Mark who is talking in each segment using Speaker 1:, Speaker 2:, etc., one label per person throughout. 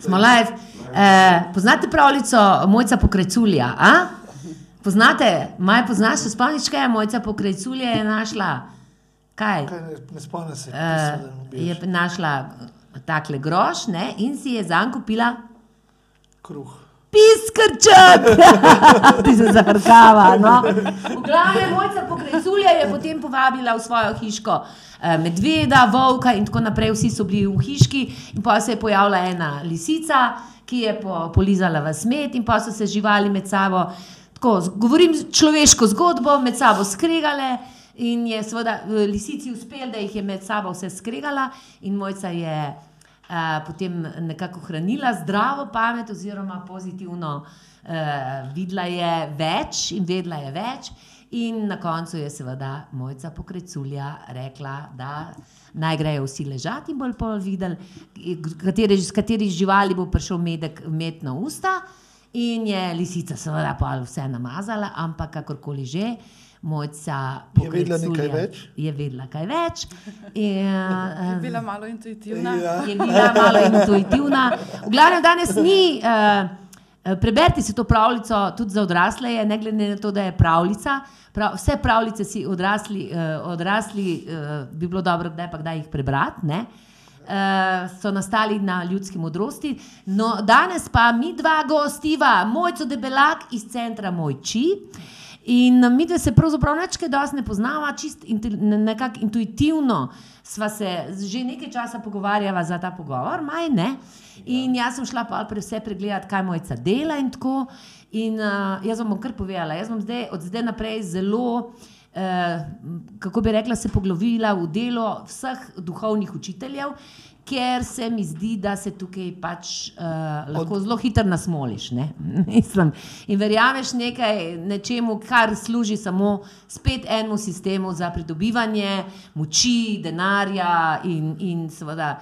Speaker 1: Smo live. Eh, poznate pravljico Mojca pokrajculja? A? Poznate, maj poznaš, se spomniš, kaj je Mojca pokrajculja je našla? Kaj?
Speaker 2: Kaj ne, ne spomnim se,
Speaker 1: Eh, je našla takle groš ne, in si je zanj kupila
Speaker 2: Kruh.
Speaker 1: piskrček. Ti se zafrkava. No? V glavnem, mojca pokrajculja je potem povabila v svojo hiško eh, medveda, volka in tako naprej. Vsi so bili v hiški, in pa se je pojavila ena lisica, ki je po, polizala v smet, in pa so se živali med sabo. Tako, govorim človeško zgodbo, med sabo skregale. In je seveda eh, lisici uspel, da jih je med sabo vse skregala, in mojca je uh, potem nekako hranila zdravo pamet, oziroma pozitivno uh, videla je več in vedela je več. In na koncu je seveda mojca pokreculja rekla, da naj grejo vsi ležati in bolj pol videli, katere, z katerih živali bo prišel medek, med na usta. In je lisica seveda pa vse namazala, ampak kakorkoli že. Mojca
Speaker 2: Je vedela nekaj več?
Speaker 1: Je vedela kaj več. In,
Speaker 3: Je
Speaker 1: uh,
Speaker 3: bila malo intuitivna.
Speaker 2: Ja.
Speaker 1: je bila malo intuitivna. V glavnem, danes ni. Uh, Preberite si to pravljico tudi za odrasle, je, ne glede na to, da je pravljica. Prav, vse pravljice si odrasli, uh, odrasli uh, bi bilo dobro, kdaj pa kdaj jih prebrati. ne. Uh, so nastali na ljudski modrosti. No, danes pa mi dva gostiva, Mojco Debelak iz centra Mojči. In mi dve se pravzaprav nečkaj dosti ne poznava, čist inte, ne- nekako intuitivno sva se že nekaj časa pogovarjala za ta pogovor, maj ne. In jaz sem šla pa pre vse pregledati, kaj mojca dela in tako. In uh, jaz vam bom kar povedala, jaz bom zdaj, od zdaj naprej zelo, uh, kako bi rekla, se poglovila v delo vseh duhovnih učiteljev, ker se mi zdi, da se tukaj pač uh, lahko zelo hitro nasmoliš. ne. Mislim, in verjameš nekaj, nečemu, kar služi samo spet enemu sistemu za pridobivanje moči, denarja in, in seveda.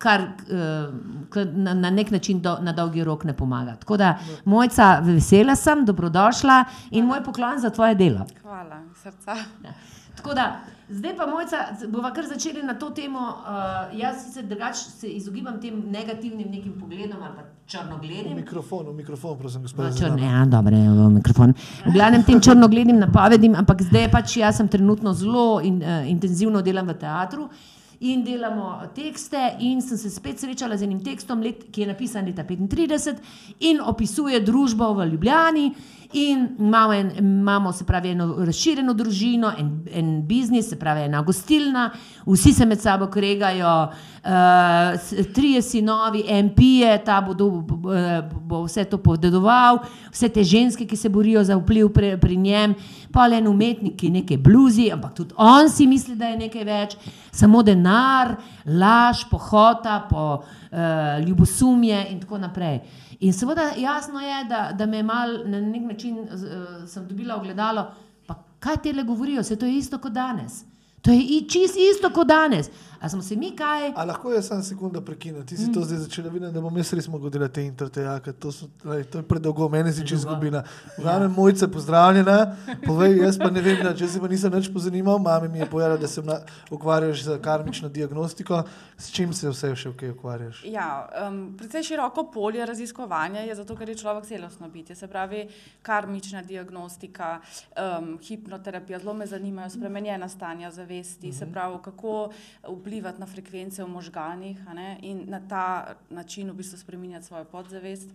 Speaker 1: Kar uh, na, na nek način do, na dolgi rok ne pomaga. Tako da, mojca, vesela sem, dobrodošla in moj poklon za tvoje delo.
Speaker 3: Hvala, srca.
Speaker 1: Tako da, zdaj pa, mojca, bomo kar začeli na to temo. Uh, jaz sicer drugače se izogibam tem negativnim nekim pogledom ali pa
Speaker 2: V
Speaker 1: črnoglednim.
Speaker 2: mikrofon, v mikrofon, prosim, gospod.
Speaker 1: No, črne, ja, dobro, je v mikrofon. V glavnem tem črnoglednim napovedim, ampak zdaj pač jaz sem trenutno zelo in, uh, intenzivno delam v teatru. In delamo tekste, in sem se spet srečala z enim tekstom, let, ki je napisan leta 35 in opisuje družbo v Ljubljani. In imamo, en, imamo se pravi, eno razširjeno družino, en, en biznis, se pravi, ena gostilna, vsi se med sabo kregajo, uh, trije sinovi, MP-je, ta bo, do, bo, bo vse to podedoval, vse te ženske, ki se borijo za vpliv pri, pri njem, pa le en umetnik, ki nekaj bluzi, ampak tudi on si misli, da je nekaj več, samo denar, laž, pohota, po uh, ljubosumje in tako naprej. In seveda jasno je, da, da me je mal na nek način uh, dobila ogledalo, pa kaj te le govorijo, se to je isto kot danes. To je i- čist isto kot danes. A smo se mi kaj?
Speaker 2: A lahko jaz samo sekundo prekinem? Ti si mm. to zdaj začela videti, da bom jaz res mogel delati te intertejake. To, so- glej, to je predolgo, meni si čez izgubila. V glavnem, mojce, pozdravljena. Povej, jaz pa ne vem, da, če se pa nisem več pozanimal. Mami mi je povedala, da se na- ukvarjaš z karmično diagnostiko. S čim se vse še kaj ukvarjaš?
Speaker 3: Ja, um, precej široko polje raziskovanja je zato, ker je človek celostno bitje. Se pravi, karmična diagnostika, um, hipnoterapija, zelo me zanimajo spremenjena stanja zavesti, se pravi, kako vplivati na frekvence v možganih a ne, in na ta način v bistvu spremenjati svojo podzavest.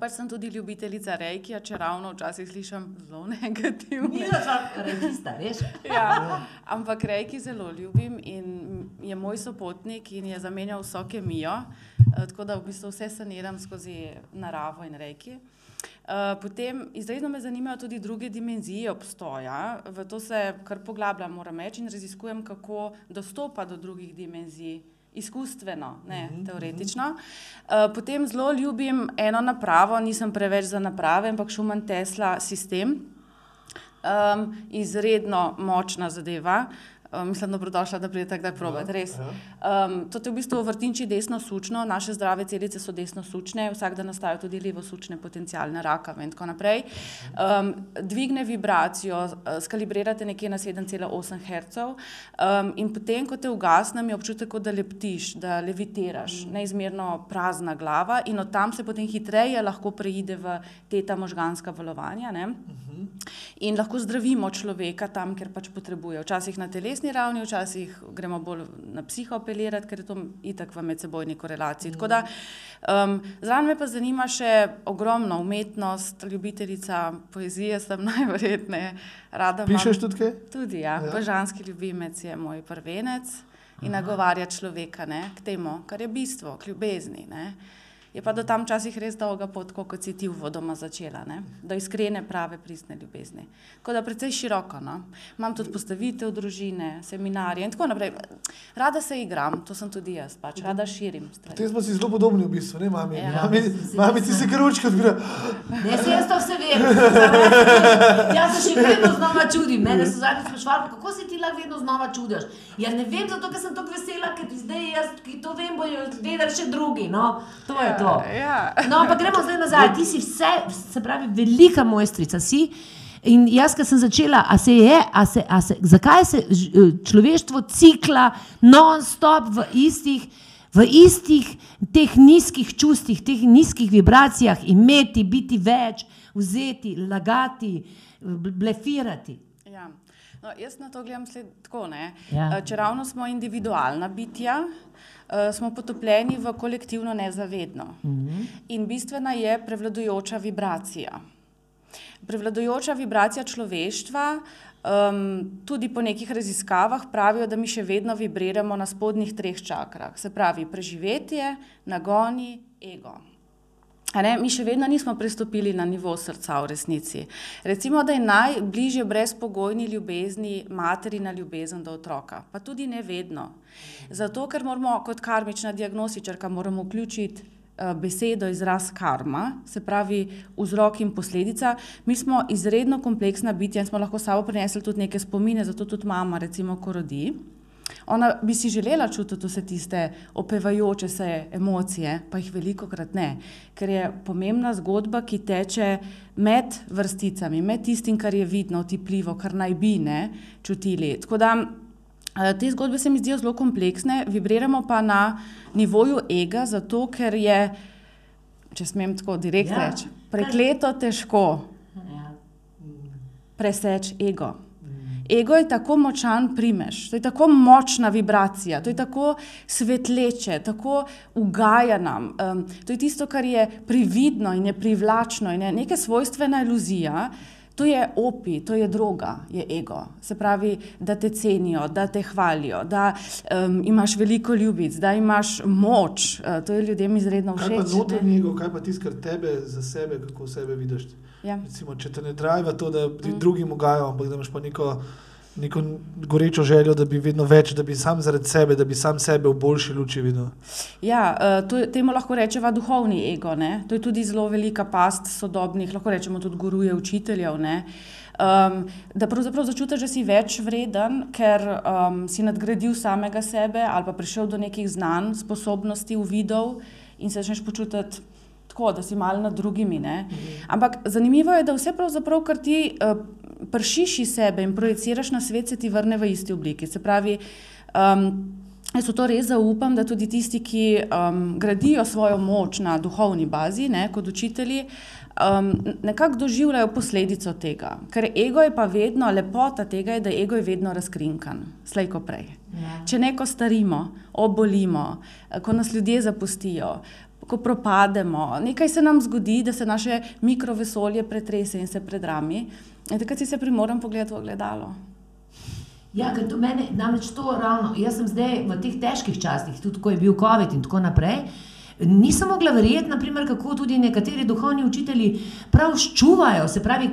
Speaker 3: Pač sem tudi ljubiteljica rejkija, če ravno včasih slišim zelo negativno.
Speaker 1: Ni za revista, veš?
Speaker 3: Ja, ampak rejki zelo ljubim in je moj sopotnik in je zamenjal vso kemijo, eh, tako da v bistvu vse saniram skozi naravo in rejki. Eh, Potem izredno me zanimajo tudi druge dimenzije obstoja, v to se kar poglabljam, moram reči, in raziskujem, kako dostopa do drugih dimenzij. Izkustveno, ne teoretično. Eh, Potem zelo ljubim eno napravo, nisem preveč za naprave, ampak Schumann Tesla sistem. Um, izredno močna zadeva. Um, mislim, dobrodošla, da pridete kdaj probat,
Speaker 2: Ja,
Speaker 3: res. Um, to je v bistvu vrtinči desno sučno, naše zdrave celice so desno sučne, vsak dan nastajajo tudi levo sučne potencijalne rakave in tako naprej. Um, dvigne vibracijo, uh, skalibrirate nekje na 7,8 Hz um, in potem, ko te ugasne, je občutek, da leptiš, da levitiraš, neizmerno prazna glava in od tam se potem hitreje lahko preide v teta možganska valovanja. Ne? In lahko zdravimo človeka tam, kjer pač potrebuje. Včasih na telesni ravni, včasih gremo bolj na psiho apelirati, ker je to itak v medsebojni korelaciji. Tako da um, zraven me pa zanima še ogromno umetnost, ljubiteljica poezije sem najverjetneje. Rada imam-
Speaker 2: Pišeš tudi kaj?
Speaker 3: Tudi. Ja.
Speaker 2: ja.
Speaker 3: Božanski ljubimec je moj prvenec in nagovarja človeka ne, k temu, kar je bistvo, k ljubezni. Ne. Je pa do tam včasih res dolga pot, kot si ti v vodoma začela, ne? do iskrene, prave, pristne ljubezni. Tako da precej široko. No? Imam tudi postavitev družine, seminarje in tako naprej. Rada se igram, to sem tudi jaz, pač. rada širim stvari.
Speaker 2: Te smo si zelo podobni v bistvu, ne mami.
Speaker 3: Ja.
Speaker 2: Mami, mami ti se kručka odbira.
Speaker 1: Ne, se jaz to vse vem. Jaz se- še vedno znova čudim. Mene so zadnjič sprašvali, kako se ti lahko vedno znova čudiš. Ja, ne vem, zato ker sem tako vesela, ker zdaj jaz, ki to vem, bojo vedeli še drugi. No, to je to.
Speaker 3: Ja.
Speaker 1: No, ampak gremo zdaj nazaj. Ti si vse, se pravi, velika mojstrica si. In jaz, ki sem začela, a se je, a se, a se, zakaj se eh, človeštvo cikla non-stop v istih, v istih teh nizkih čustih, teh nizkih vibracijah, imeti, biti več, vzeti, lagati, bl- blefirati.
Speaker 3: Ja. No, jaz na to gledam sled, tako. ne.
Speaker 1: Ja.
Speaker 3: Eh, Če ravno smo individualna bitja, smo potopljeni v kolektivno nezavedno. In bistvena je prevladujoča vibracija. Prevladujoča vibracija človeštva, um, tudi po nekih raziskavah, pravijo, da mi še vedno vibriramo na spodnjih treh čakrah, se pravi preživetje, nagoni, ego. Ne, mi še vedno nismo pristopili na nivo srca v resnici. Recimo, da je najbližje brezpogojni ljubezni materina ljubezen do otroka, pa tudi ne vedno. Zato, ker moramo kot karmična diagnostičarka vključiti eh, besedo, izraz karma, se pravi vzrok in posledica. Mi smo izredno kompleksna bitja in smo lahko s sabo prinesli tudi neke spomine, zato tudi mama, recimo, ko rodi. Ona bi si želela čutiti vse tiste opevajoče se emocije, pa jih veliko krat ne, ker je pomembna zgodba, ki teče med vrsticami, med tistim, kar je vidno, otipljivo, kar naj bi ne čutili. Tako da eh, te zgodbe se mi zdijo zelo kompleksne, vibriramo pa na nivoju ega, zato ker je, če smem tako direktno
Speaker 1: Ja.
Speaker 3: reči, prekleto težko
Speaker 1: Ja.
Speaker 3: preseči ego. Ego je tako močan primež, to je tako močna vibracija, to je tako svetleče, tako ugaja nam. Um, to je tisto, kar je prividno in je privlačno in je neka svojstvena iluzija. To je opi, to je droga, je ego. Se pravi, da te cenijo, da te hvalijo, da um, imaš veliko ljubic, da imaš moč. Uh, to je ljudem izredno
Speaker 2: Kaj pa
Speaker 3: všeč.
Speaker 2: notranji ego, kaj pa tisto, kar tebe za sebe, kako sebe vidiš?
Speaker 3: Ja.
Speaker 2: Recimo, če te ne driva to, da ti mm. drugim ugajajo, ampak da imaš pa neko, neko gorečo željo, da bi vedno več, da bi sam zaradi sebe, da bi sam sebe v boljši luči videl.
Speaker 3: Ja, eh, to, temu lahko rečemo duhovni ego. Ne? To je tudi zelo velika past sodobnih, lahko rečemo tudi guruje učiteljev. ne. Um, da pravzaprav začutiš, da si več vreden, ker um, si nadgradil samega sebe ali pa prišel do nekih znanj, sposobnosti, uvidov in se začneš počutiti tako, da si mal nad drugimi. Ne? Ampak zanimivo je, da vse pravzaprav, kar ti uh, pršiš iz sebe in projiciraš na svet, se ti vrne v isti obliki. Se pravi, um, Jaz v to res zaupam, da tudi tisti, ki um, gradijo svojo moč na duhovni bazi, ne, kot učitelji, um, nekako doživljajo posledico tega. Ker ego je pa vedno, lepota tega je, da ego je vedno razkrinkan, slej ko prej.
Speaker 1: Ja.
Speaker 3: Če neko starimo, obolimo, eh, ko nas ljudje zapustijo, ko propademo, nekaj se nam zgodi, da se naše mikrovesolje pretrese in se predrami, takrat si se primoram pogledati v ogledalo.
Speaker 1: Ja, ker to meni, namreč to ravno, jaz sem zdaj v teh težkih časih, tudi ko je bil COVID in tako naprej, Nisem mogla verjeti, naprimer, kako tudi nekateri duhovni učitelji prav ščuvajo, se pravi,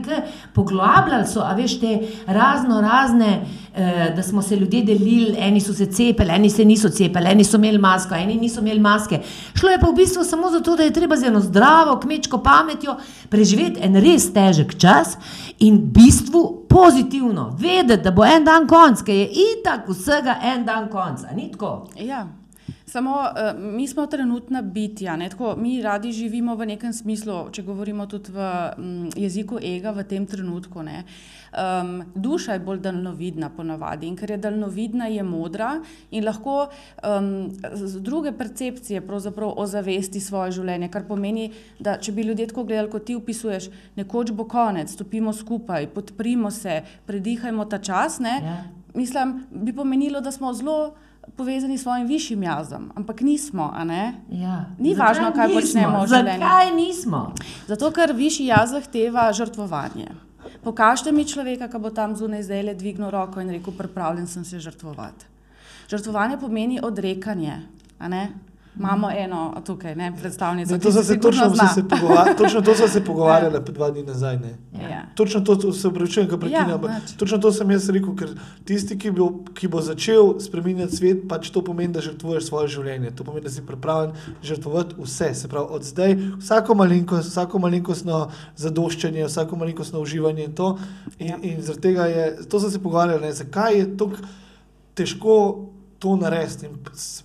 Speaker 1: poglabljali so, a veš, te razno razne, eh, da smo se ljudje delili, eni so se cepili, eni se niso cepili, eni so imeli masko, eni niso imeli maske. Šlo je pa v bistvu samo zato, da je treba z eno zdravo, kmečko pametjo preživeti en res težek čas in v bistvu pozitivno vedeti, da bo en dan konc, ker je itak vsega en dan konc, a ni tako?
Speaker 3: Ja. Samo uh, mi smo trenutna bitja, ne? Tako, mi radi živimo v nekem smislu, če govorimo tudi v um, jeziku ega v tem trenutku. Um, duša je bolj daljnovidna ponavadi in ker je daljnovidna, je modra in lahko um, z druge percepcije ozavesti svoje življenje. Kar pomeni, da če bi ljudje tako gledali, kot ti opisuješ, nekoč bo konec, stopimo skupaj, podprimo se, predihajmo ta čas. Ja. Mislim, bi pomenilo, da smo zelo povezani s svojim višjim jazom, ampak nismo.
Speaker 1: Ja.
Speaker 3: Ni Zakaj važno, kaj nismo? počnemo v življenju.
Speaker 1: Zakaj nismo?
Speaker 3: Zato, ker višji jaz zahteva žrtvovanje. Pokažite mi človeka, ki bo tam zunaj zdaj le dvignil roko in rekel: Pripravljen sem se žrtvovati. Žrtvovanje pomeni odrekanje. Imamo eno tukaj, ne, predstavnico.
Speaker 2: Ne, to se točno, se točno to smo se pogovarjali ja. dva dni nazaj.
Speaker 3: Ja.
Speaker 2: Točno to, to se upravičujem, kar prekinjam. Ja, točno to sem jaz rekel, ker tisti, ki bo, ki bo začel spremenjati svet, pač to pomeni, da žrtvuješ svoje življenje. To pomeni, da si pripravljen žrtvovati vse. Se pravi, od zdaj vsako malenkost, vsako malenkostno zadoščanje, vsako malenkostno uživanje in to. In, ja. in zaradi tega je, to sem se pogovarjal, zakaj je tako težko to narediti.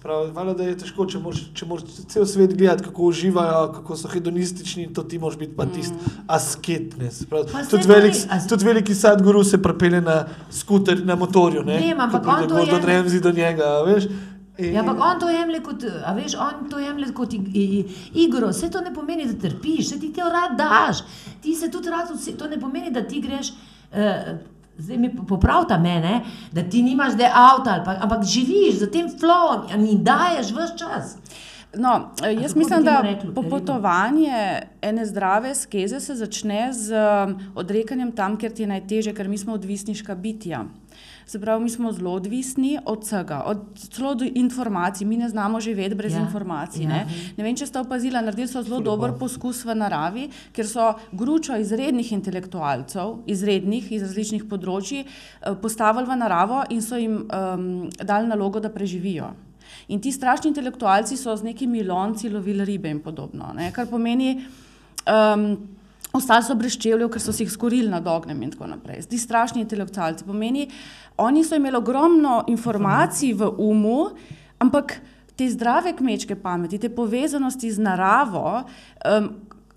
Speaker 2: Pravi, da je težko, če moraš cel svet gledati, kako uživajo, kako so hedonistični, to ti moraš biti pa tisti mm. asket. Tudi, velik, tudi veliki sadguru se prepele na skuter, na motorju. Ne,
Speaker 1: ne ampak on to
Speaker 2: je. Remzi do njega, veš.
Speaker 1: Ja, ampak on to jemlje kot, veš, on to jemlje kot igro. Vse to ne pomeni, da trpiš, ti te rad daš. Ti se tudi rad, to ne pomeni, da ti greš. Uh, zdaj mi popravta mene, da ti nimaš zdaj avta, pa, ampak živiš za tem flowom in daješ vse čas.
Speaker 3: No, jaz mislim, da popotovanje ene zdrave skeze se začne z um, odrekanjem tam, kjer ti je najtežje, ker mi smo odvisniška bitja. Se pravi, mi smo zelo odvisni od vsega, od celo do informacij. Mi ne znamo živeti brez ja, informacij. Ja. Ne? ne vem, če ste opazili, naredili so zelo dober poskus v naravi, ker so gručo izrednih intelektualcev, izrednih iz različnih področji, eh, postavili v naravo in so jim um, dali nalogo, da preživijo. In ti strašni intelektualci so z nekimi lonci lovili ribe in podobno. Ne? Kar pomeni. Um, Ostali so brez čevljev, ker so si jih skorili nad ognjem in tako naprej. Zdi strašni intelektualci. Pomeni, oni so imeli ogromno informacij v umu, ampak te zdrave kmečke pameti, te povezanosti z naravo, um,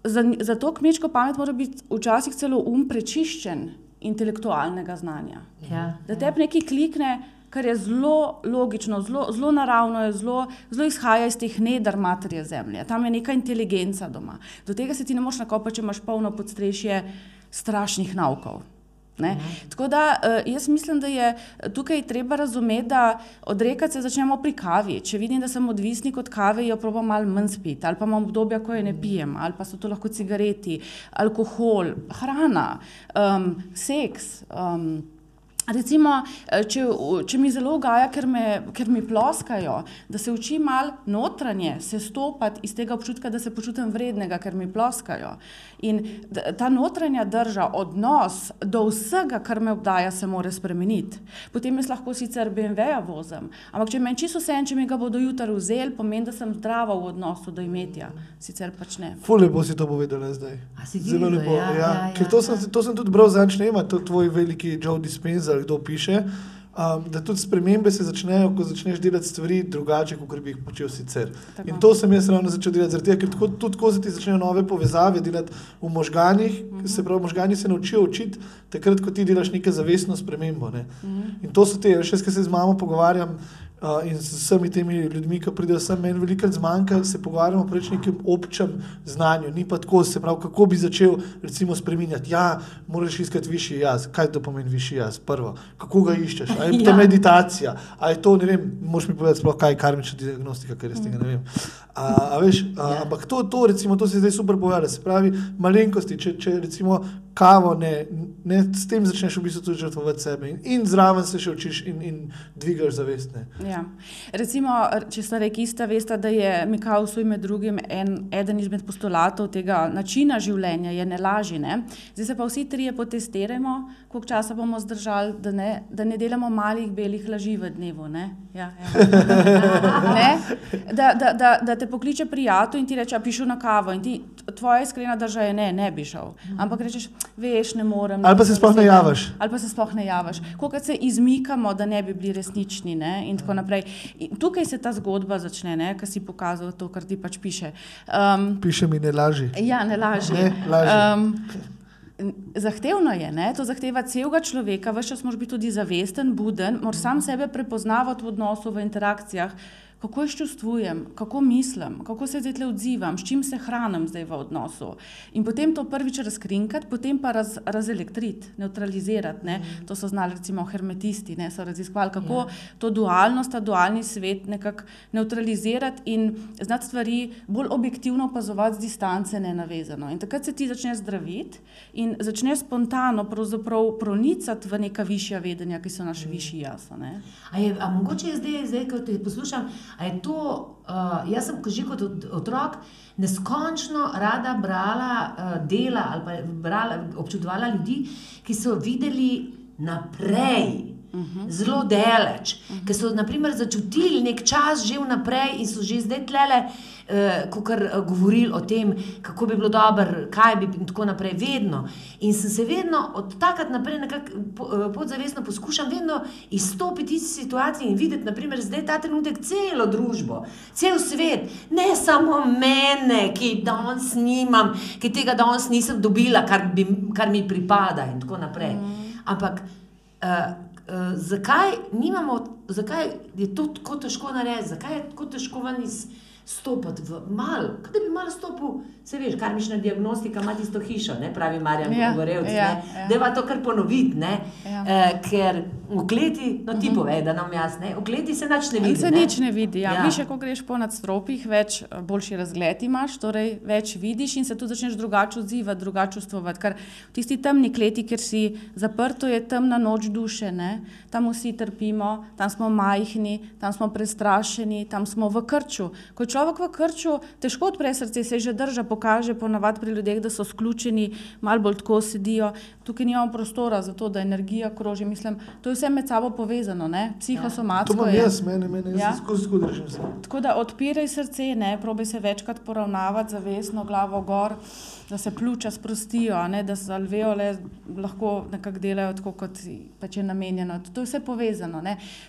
Speaker 3: za, za to kmečko pamet mora biti včasih celo um prečiščen intelektualnega znanja.
Speaker 1: Ja,
Speaker 3: da te nekaj klikne kar je zelo logično, zelo, zelo naravno, zelo, zelo izhaja iz teh nedar materije zemlje. Tam je neka inteligenca doma. Do tega se ti ne moreš nakopati, če imaš polno podstrešje strašnih naukov. Ne? Mhm. Tako da eh, jaz mislim, da je tukaj treba razumeti, da odrekati se začnemo pri kavi. Če vidim, da sem odvisnik od kave, jo probujem malo manj spiti, ali pa imam obdobja, ko je ne pijem, ali pa so to lahko cigareti, alkohol, hrana, um, seks. Um, Recimo, eh, če, če mi zelo ugaja, ker, ker mi ploskajo, da se učim malo notranje, se stopiti iz tega občutka, da se počutim vrednega, ker mi ploskajo. In ta notranja drža, odnos do vsega, kar me obdaja, se mora spremeniti. Potem jaz lahko sicer BMW-ja vozim, ampak če meni čisto vse, če mi ga bodo jutri vzeli, pomeni, da sem zdrava v odnosu do imetja. Sicer pač ne.
Speaker 2: Fule bo si to povedala zdaj.
Speaker 1: Zelo lepo. Ja, ja, ja,
Speaker 2: ja, to, sem, to sem tudi bral zadnjič, ne ima to tvoj veliki Joe Dispenza, kdo piše. Um, da tudi spremembe se začnejo, ko začneš delati stvari drugače, kot bi jih počel sicer. Tako. In to sem jaz ravno začel delati, tega, ker tako, tudi ko se ti začnejo nove povezave delati v možganjih, mm -hmm. se pravi, možgani se naučijo učiti, takrat, ko ti delaš neke zavestno spremembo. Ne. Mm -hmm. In to so te, še jaz, ki se z mamo pogovarjam. Uh, in z vsemi temi ljudmi, ki pridejo sem, meni veliko zmanjka, se pogovarjamo o nekem občem znanju. Ni pa tako, se pravi, kako bi začel recimo spremenjati. Ja, moraš iskati višji jaz. Kaj to pomeni višji jaz? Prvo, kako ga iščeš? A je to ja. meditacija? A je to, ne vem, moš mi povedati, sploh, kaj je karmična diagnostika, ker jaz tega ne vem. A, a veš, a, ja. Ampak to, to, recimo, to se zdaj super pojavlja. Se pravi, malenkosti, če, če recimo kavo, ne, ne, s tem začneš v bistvu tudi žrtvovati sebe in, in zraven se še učiš in, in dvigaš zavestne.
Speaker 3: Ja. Recimo, če sta rekista, veste, da je Mikaus med drugim en, eden izmed postulatov tega načina življenja, je ne laži. Ne? Zdaj se pa vsi trije potestiramo, koliko časa bomo zdržali, da ne, da ne delamo malih belih laži v dnevu. Ne? Ja, ja. ne? Da, da, da, da te pokliče prijatelj in ti reče, pišu na kavo in ti, tvoja iskrena država je ne, ne bi šel. Ampak rečeš, veš, ne morem.
Speaker 2: Ali pa se sploh ne javiš.
Speaker 3: Ali pa se sploh ne javiš. Kolikor se izmikamo, da ne bi bili resnični. Ne? In tako naprej. In tukaj se ta zgodba začne, ki si pokazal to, kar ti pač piše. Um,
Speaker 2: piše mi ne laži.
Speaker 3: Ja, ne laži.
Speaker 2: Ne, laži. Um,
Speaker 3: Zahtevno je, ne? to zahteva celega človeka, vse čas moraš biti tudi zavesten, buden, moraš sam sebe prepoznavati v odnosu, v interakcijah kako jaz čustvujem, kako mislim, kako se zdaj odzivam, s čim se hranim zdaj v odnosu. In potem to prvič razkrinkati, potem pa raz, razelektriti, neutralizirati. Ne? Mm. To so znali recimo hermetisti, ne? so raziskovali, kako yeah. Ja. to dualnost, ta dualni svet nekako neutralizirati in znati stvari bolj objektivno opazovati z distance, ne navezano. In takrat se ti začneš zdraviti in začneš spontano pronicati v neka višja vedenja, ki so naš mm. višji jaz.
Speaker 1: A je, a mogoče je zdaj, zdaj ko te poslušam, je to, uh, jaz sem že kot otrok neskončno rada brala uh, dela ali pa brala, občudovala ljudi, ki so videli naprej. -huh. zelo daleč, uh -huh. ker so naprimer, začutili nek čas že vnaprej in so že zdaj tlele, ko kar uh, govorili o tem, kako bi bilo dobro, kaj bi in tako naprej, vedno. In sem se vedno od takrat naprej nekako uh, podzavestno poskušam vedno izstopiti iz situacije in videti, naprimer, zdaj ta trenutek celo družbo, cel svet, ne samo mene, ki danes nimam, ki tega danes nisem dobila, kar, bi, kar mi pripada in tako naprej. -huh. Ampak uh, uh, zakaj, nimamo, zakaj je to tako težko narediti, zakaj je tako težko ven izstopiti v mal, da bi mal stopil. Se veš, kar mišna diagnostika ima tisto hišo, ne pravi Marjan, ja, govoril, ja, ja. da je to kar ponoviti, ja. uh, ker v kleti, no ti uh mhm. -huh. povej, da nam jasne, v kleti se nič ne vidi.
Speaker 3: Se ne? nič ne vidi, ja. ja. Više, ko greš po nadstropjih, več eh, boljši razgled imaš, torej več vidiš in se tu začneš drugače odzivati, drugače čustvovati. Ker v tisti temni kleti, kjer si zaprto, je temna noč duše, ne? tam vsi trpimo, tam smo majhni, tam smo prestrašeni, tam smo v krču. Ko je človek v krču, težko odpre srce, se že drža pokaže ponavadi pri ljudeh, da so sključeni, malo bolj tako sedijo. Tukaj nimamo prostora za to, da energija kroži. Mislim, to je vse med sabo povezano, psihosomatsko.
Speaker 2: Ja. To imam jaz, meni, meni, ja? skozi držim se.
Speaker 3: Tako da odpiraj srce, ne, probi se večkrat poravnavati, zavestno glavo gor, da se pljuča sprostijo, ne, da se alveole lahko nekako delajo tako, kot pač je namenjeno. To je vse povezano.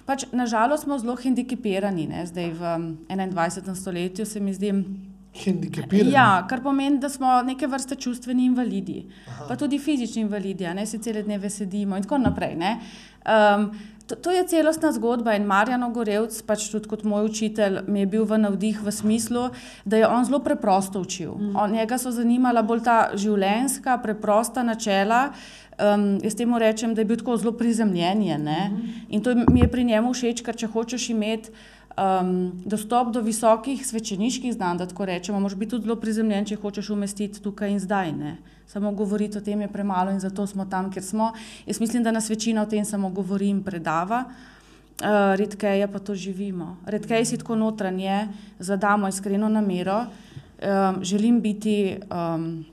Speaker 3: Pač, nažalost smo zelo hendikepirani, ne, zdaj v 21. stoletju se mi zdi. Ja, kar pomeni, da smo neke vrste čustveni invalidi, Aha. pa tudi fizični invalidi, ne se cele dneve sedimo in tako naprej. Um, to, to je celostna zgodba in Marjan Ogorevc, pač tudi kot moj učitelj, mi je bil v navdih v smislu, da je on zelo preprosto učil. Mm. On, njega so zanimala bolj ta življenjska, preprosta načela. Um, jaz temu rečem, da je bil tako zelo prizemljen. Mm. In to mi je pri njemu všeč, ker če hočeš imeti um, dostop do visokih svečeniških znanj, da tako rečemo, moraš biti tudi zelo prizemljen, če hočeš umestiti tukaj in zdaj. Ne? Samo govoriti o tem je premalo in zato smo tam, kjer smo. Jaz mislim, da nas večina o tem samo govori in predava. Uh, redkeje pa to živimo. Redkeje si tako notranje, zadamo iskreno namero. Um, želim biti, um,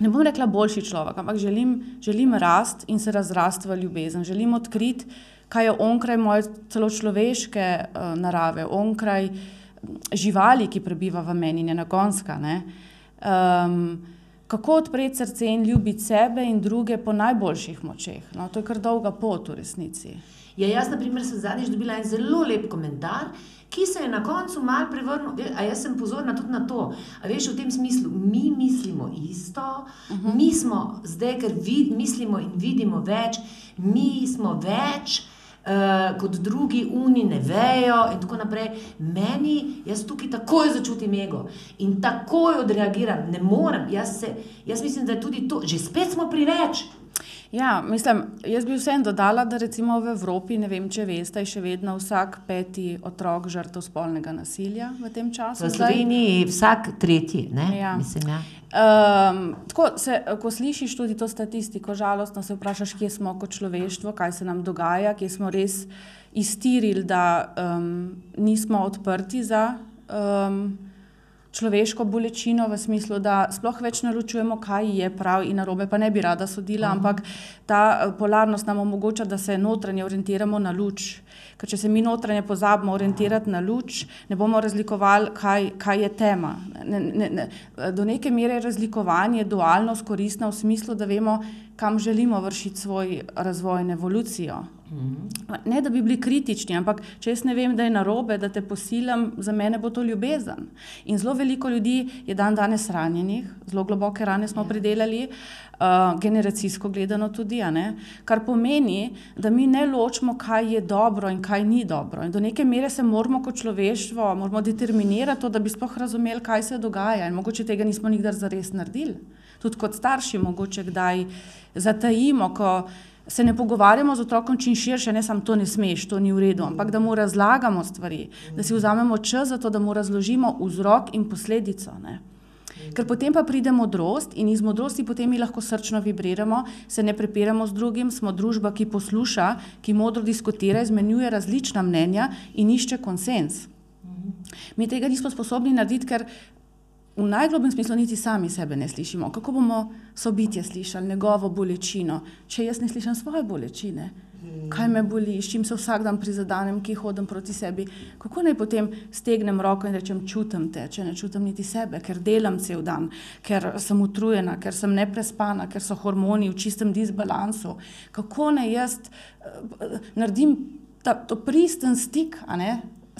Speaker 3: ne bom rekla boljši človek, ampak želim, želim rast in se razrasti v ljubezen. Želim odkriti, kaj je onkraj moje celo človeške uh, narave, onkraj živali, ki prebiva v meni, ne nagonska. Ne? Um, kako odpreti srce in ljubiti sebe in druge po najboljših močeh. No, to je kar dolga pot v resnici.
Speaker 1: Ja, jaz, na primer, sem zadnjič dobila en zelo lep komentar, ki se je na koncu mal prevrnil. A jaz sem pozorna tudi na to. A veš, v tem smislu, mi mislimo isto, uh mhm. -huh. mi smo zdaj, ker vid, mislimo in vidimo več, mi smo več uh, kot drugi, uni ne vejo, in tako naprej. Meni, jaz tukaj takoj začutim ego in takoj odreagiram, ne morem. Jaz, se, jaz mislim, da je tudi to, že spet smo pri več.
Speaker 3: Ja, mislim, jaz bi vsem dodala, da recimo v Evropi, ne vem, če veste, je še vedno vsak peti otrok žrtev spolnega nasilja v tem času.
Speaker 1: V Sloveniji vsak tretji, ne?
Speaker 3: Ja.
Speaker 1: Mislim, ja.
Speaker 3: Um, tako, se, ko slišiš tudi to statistiko, žalostno se vprašaš, kje smo kot človeštvo, kaj se nam dogaja, kje smo res iztirili, da um, nismo odprti za. Um, človeško bolečino, v smislu, da sploh več ne ločujemo, kaj je prav in narobe, pa ne bi rada sodila, -huh. ampak ta eh, polarnost nam omogoča, da se notranje orientiramo na luč. Ker če se mi notranje pozabimo orientirati na luč, ne bomo razlikovali, kaj, kaj je tema. Ne, ne, ne. Do neke mere je razlikovanje dualnost koristno v smislu, da vemo, kam želimo vršiti svoj razvoj in evolucijo. Ne, da bi bili kritični, ampak če jaz ne vem, da je narobe, da te posilam, za mene bo to ljubezen. In zelo veliko ljudi je dan danes ranjenih, zelo globoke rane smo pridelali, uh, generacijsko gledano tudi, kar pomeni, da mi ne ločimo, kaj je dobro in kaj ni dobro. In do neke mere se moramo kot človeštvo moramo determinirati, to, da bi sploh razumeli, kaj se dogaja. In mogoče tega nismo nikdar zares naredili. Tudi kot starši, mogoče kdaj zatajimo, ko se ne pogovarjamo z otrokom čim širše, ne samo to ne smeš, to ni v redu, ampak da mu razlagamo stvari, da si vzamemo čas za to, da mu razložimo vzrok in posledico. Ne. Ker potem pa pride modrost in iz modrosti potem mi lahko srčno vibriramo, se ne prepiramo z drugim, smo družba, ki posluša, ki modro diskutira, izmenjuje različna mnenja in išče konsens. Mi tega nismo sposobni narediti, ker v najglobjem smislu niti sami sebe ne slišimo. Kako bomo sobitje slišali, njegovo bolečino, če jaz ne slišim svoje bolečine? Kaj me boli, s čim se vsak dan prizadanem, ki hodim proti sebi? Kako naj potem stegnem roko in rečem, čutim te, če ne čutim niti sebe, ker delam cel dan, ker sem utrujena, ker sem neprespana, ker so hormoni v čistem disbalansu. Kako naj jaz uh, naredim ta, to pristen stik,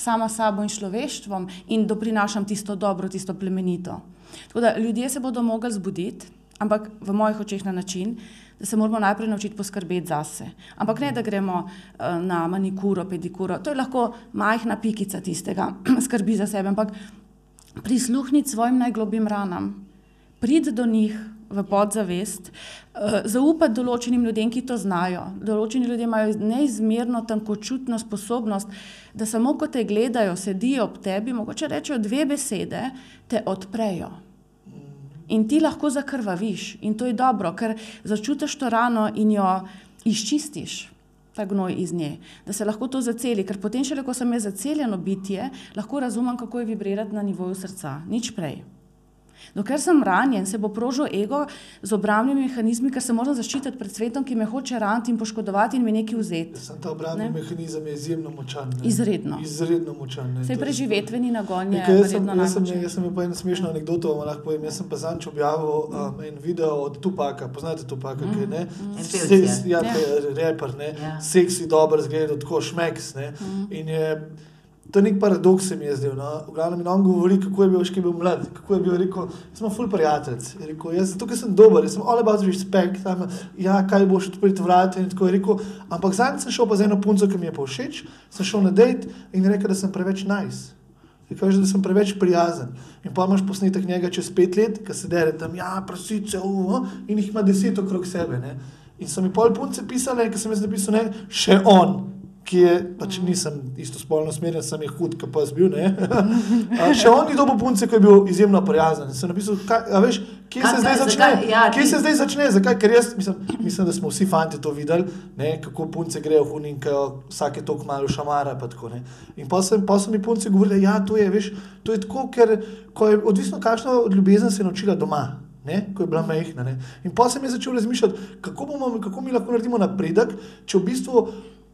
Speaker 3: sama sabo in človeštvom in doprinašam tisto dobro, tisto plemenito. Tako da ljudje se bodo mogli zbuditi, ampak v mojih očeh na način, da se moramo najprej naučiti poskrbeti zase. Ampak ne, da gremo uh, na manikuro, pedikuro, to je lahko majhna pikica tistega, skrbi za sebe, ampak prisluhniti svojim najglobjim ranam, priti do njih, v podzavest, uh, zaupati določenim ljudem, ki to znajo. Določeni ljudje imajo neizmerno tankočutno sposobnost, da samo ko te gledajo, sedijo ob tebi, mogoče rečejo dve besede, te odprejo. In ti lahko zakrvaviš, in to je dobro, ker začutiš to rano in jo izčistiš, ta gnoj iz nje, da se lahko to zaceli. Ker potem, če reko sem jaz zaceljeno bitje, lahko razumem, kako je vibrirati na nivoju srca, nič prej. Dokler sem ranjen, se bo prožil ego z obrambnimi mehanizmi, ker se moram zaščititi pred svetom, ki me hoče raniti in poškodovati in mi nekaj vzeti.
Speaker 2: Sam ta obrambni ne? mehanizem je izjemno močan. Ne?
Speaker 3: Izredno.
Speaker 2: Izredno močan.
Speaker 3: Se preživetveni nagon je.
Speaker 2: Jaz sem, jaz sem, jaz sem pa eno smešno anegdoto, vam lahko povem. Jaz sem pa zanč objavil um, en video od Tupaka, poznate Tupaka, mm. ki je ne? Mm. Seks, ja, ja. reper, ne? Ja. Seksi dober zgled, tako šmeks, ne? Mm. In je To je nek paradoks, se mi je zdel. No? V glavnem, on govori, kako je bil, še bil mlad, kako je bil, rekel, smo ful prijatelj. Rekel, jaz tukaj sem dober, sem all about respect, tam, ja, kaj boš odprl vrata in tako je rekel. Ampak zadnjič sem šel pa z eno punco, ki mi je pa všeč, sem šel na dejt in rekel, da sem preveč nice. Rekel, da sem preveč prijazen. In pa imaš posnetek njega čez pet let, ki se dere tam, ja, prosice, uh, in jih ima deset okrog sebe. Ne? In so mi pol punce pisale, ki sem jaz napisal, ne, še on ki je, pač nisem isto spolno smerjen, sem jih hud, ki pa jaz bil. še on ni dobil punce, ki je bil izjemno prijazen. Sem napisal, kaj, veš, kje se zdaj začne? Ja, kje se zdaj začne? Zakaj? Ker jaz mislim, mislim, da smo vsi fanti to videli, ne? kako punce grejo v unik, vsake tok malo šamara. Pa tako, in pa, sem, pa so mi punce govorili, da ja, to je, veš, to je tako, ker je odvisno, kakšno ljubezen se je naučila doma. Ne, ko je bila majhna. Ne. In pa sem začel razmišljati, kako, bomo, kako mi lahko naredimo napredek, če v bistvu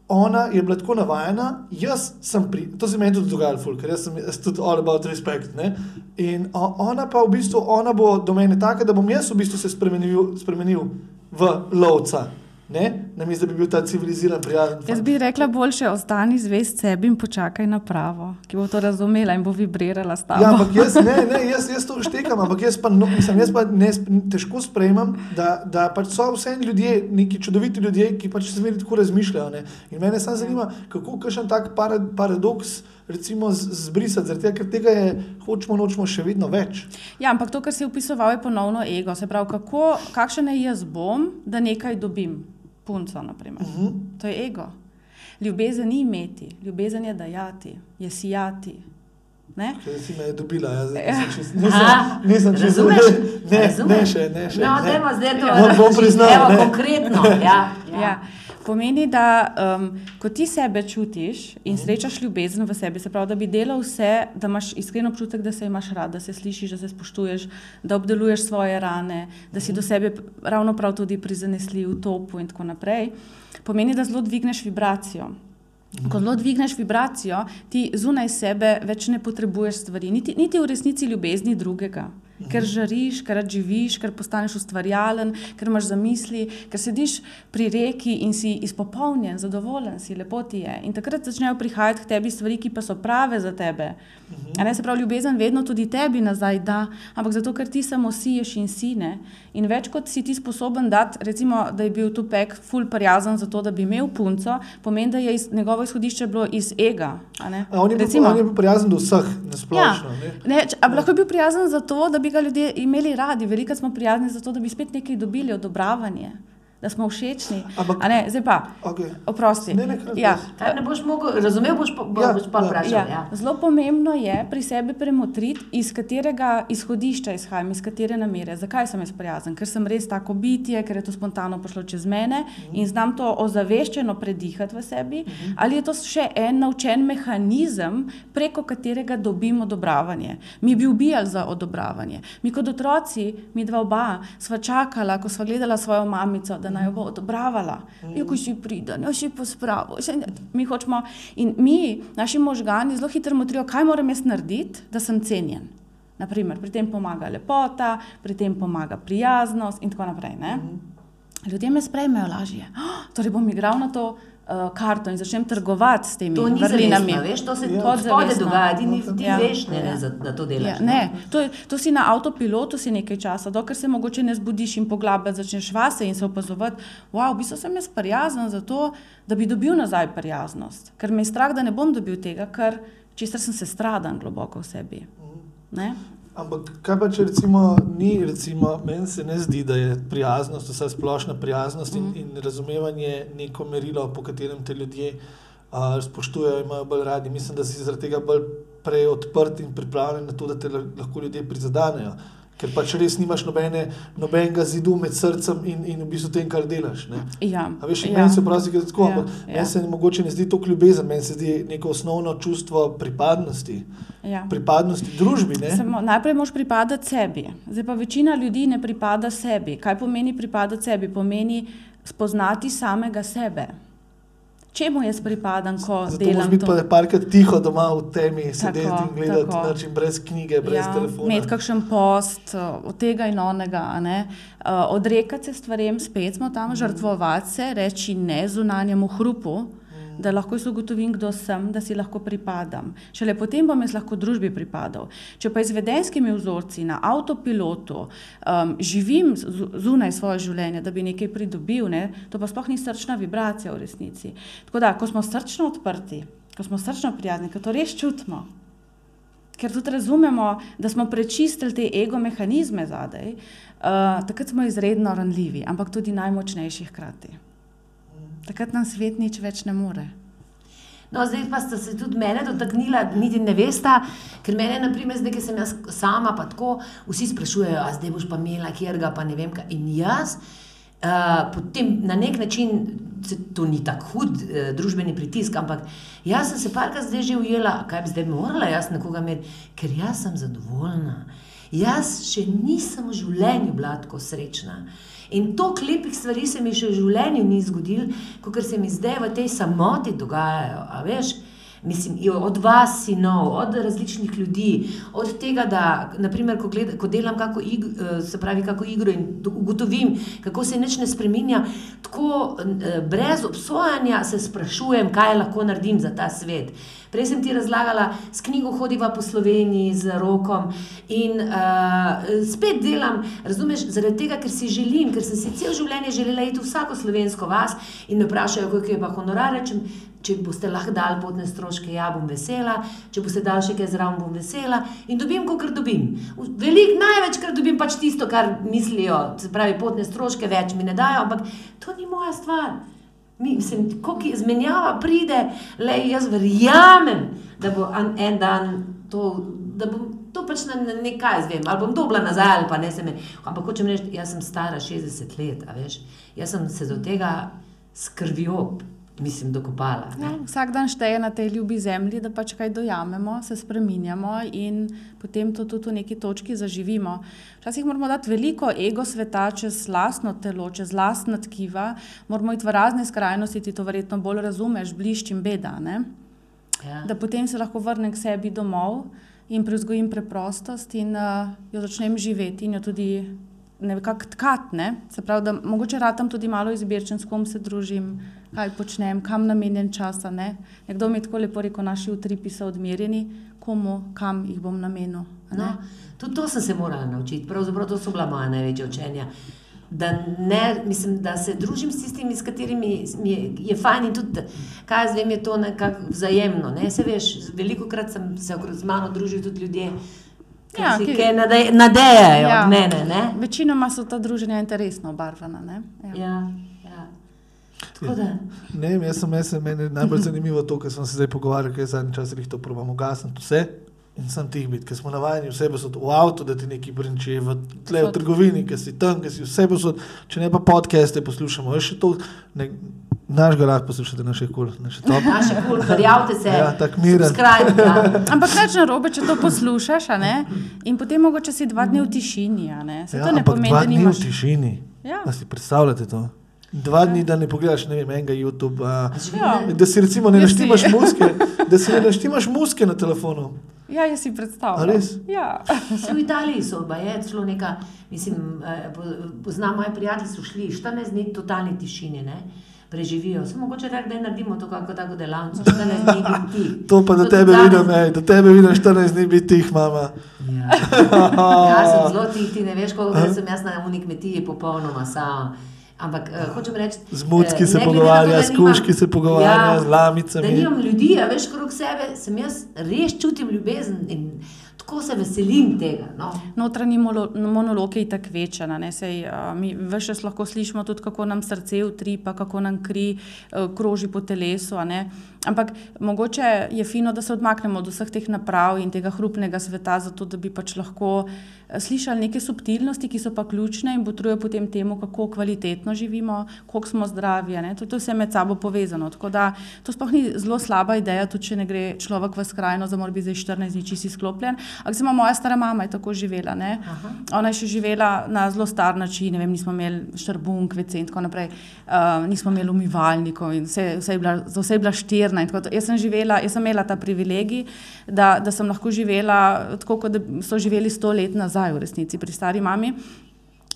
Speaker 2: ona je bila tako navajena, jaz sem pri, to se meni tudi dogajalo, ker jaz sem jaz tudi all about respect. Ne? In ona pa v bistvu, ona bo do mene taka, da bom jaz v bistvu se spremenil, spremenil v lovca ne, na mestu, da bi bil ta civiliziran, prijazen.
Speaker 3: Jaz bi rekla, boljše ostani zvest sebi in počakaj na pravo, ki bo to razumela in bo vibrirala s tabo.
Speaker 2: Ja, ampak jaz, ne, ne, jaz, jaz to štekam, ampak jaz pa, no, mislim, jaz pa ne, težko sprejemam, da, da pač so vse ljudje, neki čudoviti ljudje, ki pač se zmeri tako razmišljajo. Ne. In mene samo zanima, kako kakšen tak paradoks recimo, zbrisati, zaradi tega, ker tega je, hočemo, nočemo še vedno več.
Speaker 3: Ja, ampak to, kar si opisoval, je ponovno ego. Se pravi, kako, kakšen je jaz bom, da nekaj dobim. Punco, naprimer.
Speaker 2: Uh -huh.
Speaker 3: To je ego. Ljubezen ni imeti, ljubezen je dajati, je sijati. Ne?
Speaker 2: Ker si me dobila, jaz
Speaker 3: Ja.
Speaker 2: nisem čist, nisem,
Speaker 1: Aha,
Speaker 2: nisem čist,
Speaker 1: razumeš?
Speaker 2: ne,
Speaker 1: Razumeš?
Speaker 2: ne še, ne še.
Speaker 1: No,
Speaker 2: ne.
Speaker 1: dajmo zdaj to
Speaker 2: Bom- bom priznal,
Speaker 1: Evo,
Speaker 2: ne.
Speaker 1: konkretno. Ja, ja.
Speaker 3: Ja. Pomeni, da um, ko ti sebe čutiš in srečaš ljubezen v sebi, se pravi, da bi delal vse, da imaš iskren občutek, da se imaš rad, da se slišiš, da se spoštuješ, da obdeluješ svoje rane, da si do sebe ravno prav tudi prizanesljiv, topu in tako naprej, pomeni, da zelo dvigneš vibracijo. Ko zelo dvigneš vibracijo, ti zunaj sebe več ne potrebuješ stvari, niti, niti v resnici ljubezni drugega. Ker žariš, ker živiš, ker postaneš ustvarjalen, ker imaš zamisli, ker sediš pri reki in si izpopolnjen, zadovoljen si, lepo ti je. In takrat začnejo prihajati k tebi stvari, ki pa so prave za tebe. A Ne, se pravi, ljubezen vedno tudi tebi nazaj da, ampak zato, ker ti samo siješ in sine. In več kot si ti sposoben dati, recimo, da je bil tu pek ful prijazen za to, da bi imel punco, pomeni, da je iz, njegovo izhodišče bilo iz ega. a ne.
Speaker 2: A on je bil,
Speaker 3: Recimo-
Speaker 2: on je bil prijazen do vseh, nasplošno.
Speaker 3: Ja,
Speaker 2: ne.
Speaker 3: ne, če, a bi lahko bil prijazen zato, da bi ga ljudje imeli radi. Veliko smo prijazni zato, da bi spet nekaj dobili, odobravanje, da smo všečni.
Speaker 2: Ampak-
Speaker 3: A Ne, zdaj pa,
Speaker 2: Okay.
Speaker 3: oprosti.
Speaker 2: Ne,
Speaker 3: ja.
Speaker 1: Kaj ne boš mogel, razumel boš, pa, bo,
Speaker 2: Ja,
Speaker 1: boš pa
Speaker 2: ja.
Speaker 1: vprašal.
Speaker 3: Ja.
Speaker 1: Ja.
Speaker 3: Zelo pomembno je pri sebi premotriti, iz katerega izhodišča izhajam, iz katere namere. Zakaj sem jaz prijazen? Ker sem res tako bitje, ker je to spontano prišlo čez mene in znam to ozaveščeno predihati v sebi, ali je to še en naučen mehanizem, preko katerega dobim odobravanje. Mi bi ubijali za odobravanje. Mi kot otroci, mi dva oba, sva čakala, ko sva gledala svojo mamico, da naj jo bo odobravala. Ja, ko si pride, no si pospravo. Mi hočemo in mi, naši možgani, zelo hitro motrijo, kaj moram jaz narediti, da sem cenjen. Naprimer, pri tem pomaga lepota, pri tem pomaga prijaznost in tako naprej. Ne? Ljudje me sprejmejo lažje. Oh, torej bom igral na to uh, karto in začnem trgovati s temi
Speaker 1: To ni
Speaker 3: vrlinami.
Speaker 1: zavestno, veš, to se
Speaker 2: Ja.
Speaker 1: ja. spode dogaja, ti, ni- ti
Speaker 3: Ja.
Speaker 1: veš, ne, ne, za- da to delaš.
Speaker 3: Ja, ne, to, je- to si na avtopilotu si nekaj časa, dokler se mogoče ne zbudiš in poglabljati začneš vase in se opazovati. Wow, v bistvu sem jaz prijazen zato, da bi dobil nazaj prijaznost. Ker me je strah, da ne bom dobil tega, ker česar sem se stradan globoko v sebi. Ne?
Speaker 2: Ampak kaj pa, če recimo ni, recimo, meni se ne zdi, da je prijaznost, vsa splošna prijaznost in, in razumevanje neko merilo, po katerem te ljudje uh, spoštujejo in imajo bolj radi. Mislim, da si zaradi tega bolj prej odprt in pripravljen na to, da te la- lahko ljudje prizadanejo. Ker pač res nimaš nobene, nobenega zidu med srcem in, in v bistvu tem, kar delaš. Ne?
Speaker 3: Ja,
Speaker 2: A veš,
Speaker 3: ja.
Speaker 2: meni se pravi, da je tako,
Speaker 3: Ja,
Speaker 2: ampak
Speaker 3: ja.
Speaker 2: meni se mogoče ne zdi toliko ljubezen, meni se zdi neko osnovno čustvo pripadnosti,
Speaker 3: Ja.
Speaker 2: pripadnosti družbi. Ne?
Speaker 3: Samo, najprej moraš pripadati sebi. Zdaj pa večina ljudi ne pripada sebi. Kaj pomeni pripadati sebi? Pomeni spoznati samega sebe. Čemu jaz pripadam, ko
Speaker 2: Zato
Speaker 3: delam
Speaker 2: biti
Speaker 3: to?
Speaker 2: pa parkrat tiho doma v temi, sedeti in gledati,
Speaker 3: tako.
Speaker 2: način brez knjige, brez ja, telefona.
Speaker 3: Imeti kakšen post, uh, od tega in onega, uh, odrekati se stvarem, spet smo tam, žrtvovati se, reči ne zunanjemu hrupu. Da lahko jaz ugotovim, kdo sem, da si lahko pripadam. Šele potem bom jaz lahko družbi pripadal. Če pa izvedenskimi vzorci na avtopilotu um, živim zunaj svoje življenje, da bi nekaj pridobil, ne, to pa sploh ni srčna vibracija v resnici. Tako da, ko smo srčno odprti, ko smo srčno prijazni, ko to res čutimo, ker tudi razumemo, da smo prečistili te ego mehanizme zadaj, uh, takrat smo izredno ranljivi, ampak tudi najmočnejši hkrati. Takrat nam svet nič več ne more.
Speaker 1: No, zdaj pa sta se tudi mene dotaknila, niti ne veste, ker mene, naprimer, zdaj, ki sem jaz sama, pa tako, vsi sprašujejo, a zdaj boš pa imela kjerga, pa ne vem kaj. In jaz, uh, potem na nek način, se, to ni tako hud uh, družbeni pritisk, ampak jaz sem se parkrat zdaj že ujela, kaj bi zdaj morala jaz nekoga imeti, ker jaz sem zadovoljna. Jaz še nisem v življenju bila tako srečna. In toliko lepih stvari se mi še v življenju ni zgodilo, kot se mi zdaj v tej samoti dogajajo. A veš, mislim, od vas, sinov, od različnih ljudi, od tega, da naprimer, ko, gled, ko delam kako ig, eh, se pravi, kako igro in ugotovim, kako se nič ne spreminja, tako eh, brez obsojanja se sprašujem, kaj lahko naredim za ta svet. Prej sem ti razlagala, s knjigo hodiva po Sloveniji z rokom in uh, spet delam, razumeš, zaradi tega, ker si želim, ker sem si cel življenje želela iti v vsako slovensko vas in me vprašajo, koliko je pa honorar, rečem, če boste lahko dali potne stroške, ja, bom vesela, če boste dali še kaj zraven, bom vesela in dobim, kar dobim. Veliko, največkrat dobim pač tisto, kar mislijo, se pravi, potne stroške več mi ne dajo, ampak to ni moja stvar. Mislim, kako izmenjava pride, le jaz verjamem, da bo en, en dan to, da bom to pač na, na nekaj zvem, ali bom dobila nazaj, ali pa ne se me. Ampak hočem reči, jaz sem stara 60 let, veš, jaz sem se do tega skrvjo mislim, dokopala.
Speaker 3: Ja, vsak dan šteje na tej ljubi zemlji, da pač kaj dojamemo, se spremenjamo in potem to tudi v neki točki zaživimo. Včasih moramo dati veliko ego sveta čez lastno telo, čez lastna tkiva, moramo iti v razne skrajnosti, ti to verjetno bolj razumeš, bliščim beda. Ja. Da potem se lahko vrnem k sebi domov in prevzgojim preprostost in uh, jo začnem živeti in jo tudi nekako tkati. Ne? Se pravi, da mogoče ratam tudi malo izbirčen, s kom se družim, kaj počnem, kam namenjen čas. Ne? Nekdo mi je tako lepo rekel, naši utripi so odmerjeni, komu, kam jih bom namenil.
Speaker 1: No, tudi to sem se morala naučiti, pravzaprav to so bila moja največja učenja. Da, ne, mislim, da se družim s tistimi, s katerimi je, je fajn in tudi, kaj jaz vem, je to nekako vzajemno. Ne? Se veš, veliko krat sem se z mano družil tudi ljudje, Ja, ki se nadejajo ja. od mene. Ne?
Speaker 3: Večinoma so ta druženja interesno obarvana. Ne?
Speaker 1: Ja. Ja,
Speaker 2: Ne, jaz sem, jaz sem meni najbolj zanimivo to, kar sem se zdaj pogovarjal, ker zadnji čas jih to probamo gasiti vse. In sem tih bit, ker smo navajeni vse posod v avtu, da ti nekaj brinči, v tle v trgovini, ker si tam, ker si vse posod, če ne pa podcaste poslušamo, je še to, ne, Naš ga lahko poslušate, naše kul, naše top.
Speaker 1: Naše kul, prijavite se.
Speaker 2: Ja, tako miren.
Speaker 1: Ja.
Speaker 3: Ampak kaj je narobe, če to poslušaš, in potem mogoče si dva dni v tišini, Se ja, to ne pomeni,
Speaker 2: da
Speaker 3: nimaš.
Speaker 2: Dva dni v tišini. Ja. Si predstavljate to. Dva dni, da ne pogledaš, ne vem, enega YouTube, a, ja. da si recimo ne naštimaš muske, da si ne naštimaš muske na telefonu.
Speaker 3: Ja, jaz si predstavljam. Ja.
Speaker 1: v Italiji so, pa je celo neka, mislim, eh, poznam moje prijatelje, so šli 14 dni totalni tišini, ne preživijo. Samo mogoče reči, da naredimo to kot tako delavnico, 14 dni biti.
Speaker 2: To pa do tebe vidim, ej, do tebe vidim 14 dni biti tih, mama.
Speaker 1: Ja. ja, sem zelo tih, ti ne veš, koliko sem jaz na unik kmetiji, popolnoma sama. Ampak uh, hočem reči,
Speaker 2: z mucki se pogovarja, s kuški se pogovarja, ja, z lamicami.
Speaker 1: Da nimam ljudi, a veš, krok sebe, sem jaz res čutim ljubezen. In, tako se veselim tega. No.
Speaker 3: Notranji monolog je tako večen. Mi več lahko slišimo tudi, kako nam srce utripa, kako nam kri uh, kroži po telesu. Ampak mogoče je fino, da se odmaknemo od vseh teh naprav in tega hrupnega sveta, zato da bi pač lahko eh, slišali neke subtilnosti, ki so pa ključne in potrujejo potem temu, kako kvalitetno živimo, koliko smo zdravi. To, to je vse med sabo povezano. Tako da to sploh ni zelo slaba ideja, tudi če ne gre človek v skrajno, da mora biti za 14 dni čisi sklopljen. Ampak samo moja stara mama je tako živela. Ona je še živela na zelo star način, ne vem, nismo imeli štrbunk, vece in tako naprej, uh, nismo imeli umivalnikov in vse, vse je bila, za vse je bila štir mirna. Jaz sem, živela, jaz sem imela ta privilegij, da, da sem lahko živela tako, kot so živeli sto let nazaj, v resnici, pri stari mami.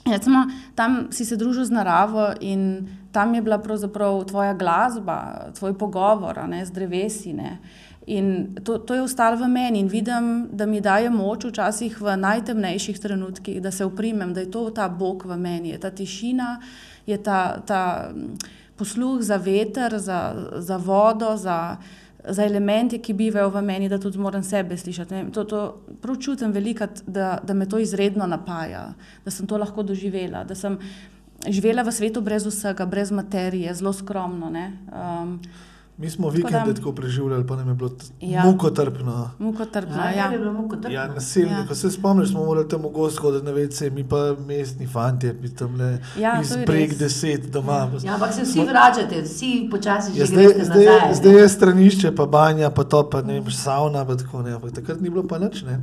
Speaker 3: Recimo, tam si se družil z naravo in tam je bila pravzaprav tvoja glasba, tvoj pogovor ne, z drevesi. Ne. In to, to je ostalo v meni in vidim, da mi daje moč včasih v najtemnejših trenutkih, da se uprimem, da je to ta Bog v meni, je ta tišina, je ta. ta posluh za veter, za, za vodo, za, za elemente, ki bivajo v meni, da tudi moram sebe slišati. To, to prav čutim veliko, da, da me to izredno napaja, da sem to lahko doživela, da sem živela v svetu brez vsega, brez materije, zelo skromno. Um,
Speaker 2: Mi smo vikende tako preživljali, pa nam je bilo ja. mukotrpno.
Speaker 3: Mukotrpno, ja.
Speaker 1: ja. ja,
Speaker 2: ja nasilni, ja. Ko se spomniš, smo morali tam gost hoditi na vece, mi pa mestni fanti, mi tam le ja, iz breg deset doma.
Speaker 1: Ja. ja, ampak se vsi vračate, vsi počasi
Speaker 2: ja, zdaj, zdaj, zdaj je stranišče, pa banja, pa to, pa ne vem, sauna, pa tako ne. Ampak takrat ni bilo pa nič, ne.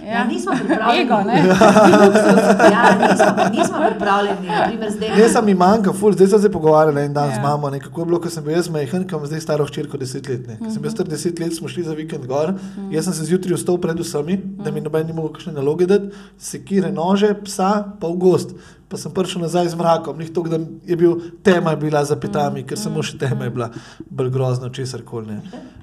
Speaker 1: Ja. Ja, nismo pripravljeni.
Speaker 3: Ego,
Speaker 1: ja, nismo, nismo pripravljeni.
Speaker 2: Ne, sem mi manjka, ful, zdaj sem se pogovarjal en dan ja. z mamo, ne, kako je bilo, ko sem bil jaz majhen, ko imam zdaj staro hčerko deset let. Ne. Ko sem bil star deset let, smo šli za vikend gor, -huh. jaz sem se zjutraj vstal pred vsemi, da mi noben ni mogel kakšne naloge dati, sekire nože, psa, pa v gost pa sem prišel nazaj z mrakom, ni to, da je bil tema je bila za pitami, ker samo še tema je bila bolj grozna, česar koli.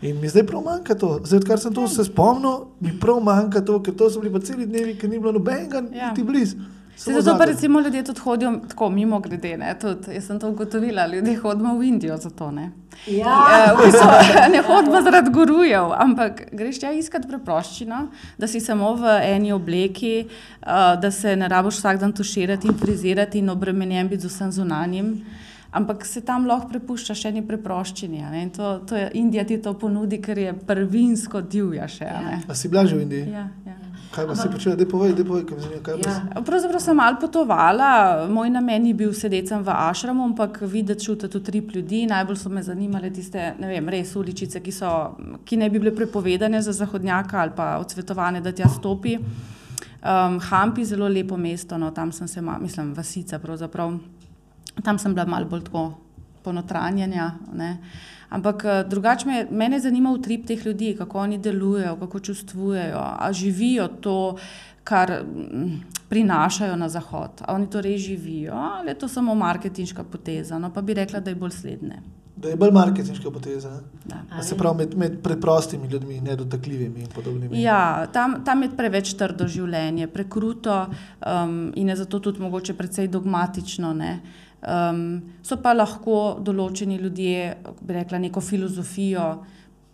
Speaker 2: In mi zdaj prav manjka to, zdaj odkar sem to se spomnil, mi prav manjka to, ker to so bili pa celi dnevi, ker ni bilo nobenega, ja. niti blizu.
Speaker 3: Se zato pa recimo ljudje tudi hodijo tako mimo grede, ne, tudi, jaz sem to ugotovila, ljudje hodijo v Indijo za to, ne.
Speaker 1: Ja.
Speaker 3: Eh, v bistvu, ne hodimo zaradi gurujev, ampak greš ja iskati preproščino, da si samo v eni obleki, uh, da se ne rabiš vsak dan tuširati in frizirati in obremenjen biti z vsem zunanjim. Ampak se tam lahko prepušča še eni preproščini. a ne, in To, to je, Indija ti to ponudi, ker je prvinsko divja še. a ne.
Speaker 2: A si bila že v Indiji?
Speaker 3: Ja, ja.
Speaker 2: Kaj pa si počela? Dej povej, dej povej, kaj zanima. Kaj
Speaker 1: Ja.
Speaker 2: si-
Speaker 3: Pravzaprav sem malo potovala, moj namen je bil sedeti v ašramu, ampak videti, čutiti utrip ljudi. Najbolj so me zanimale tiste, ne vem, res uličice, ki, so, ki ne bi bile prepovedane za zahodnjaka ali pa odsvetovane, da tja stopi. Um, Hampi, zelo lepo mesto, no, tam sem se, ma- mislim, vasica pravzaprav. Tam sem bila malo bolj tako ponotranjena. ne. Ampak eh, drugače me, mene zanima utrip teh ljudi, kako oni delujejo, kako čustvujejo, a živijo to, kar mm, prinašajo na zahod. A oni to res živijo, ali je to samo marketinška poteza? No, pa bi rekla, da je bolj slednje.
Speaker 2: Da je bolj marketinška poteza.
Speaker 3: Da.
Speaker 2: A Se pravi, med, med preprostimi ljudmi, nedotakljivimi in podobnimi.
Speaker 3: Ja, tam, tam je preveč trdo življenje, prekruto um, in je zato tudi mogoče precej dogmatično. ne. Um, so pa lahko določeni ljudje, bi rekla, neko filozofijo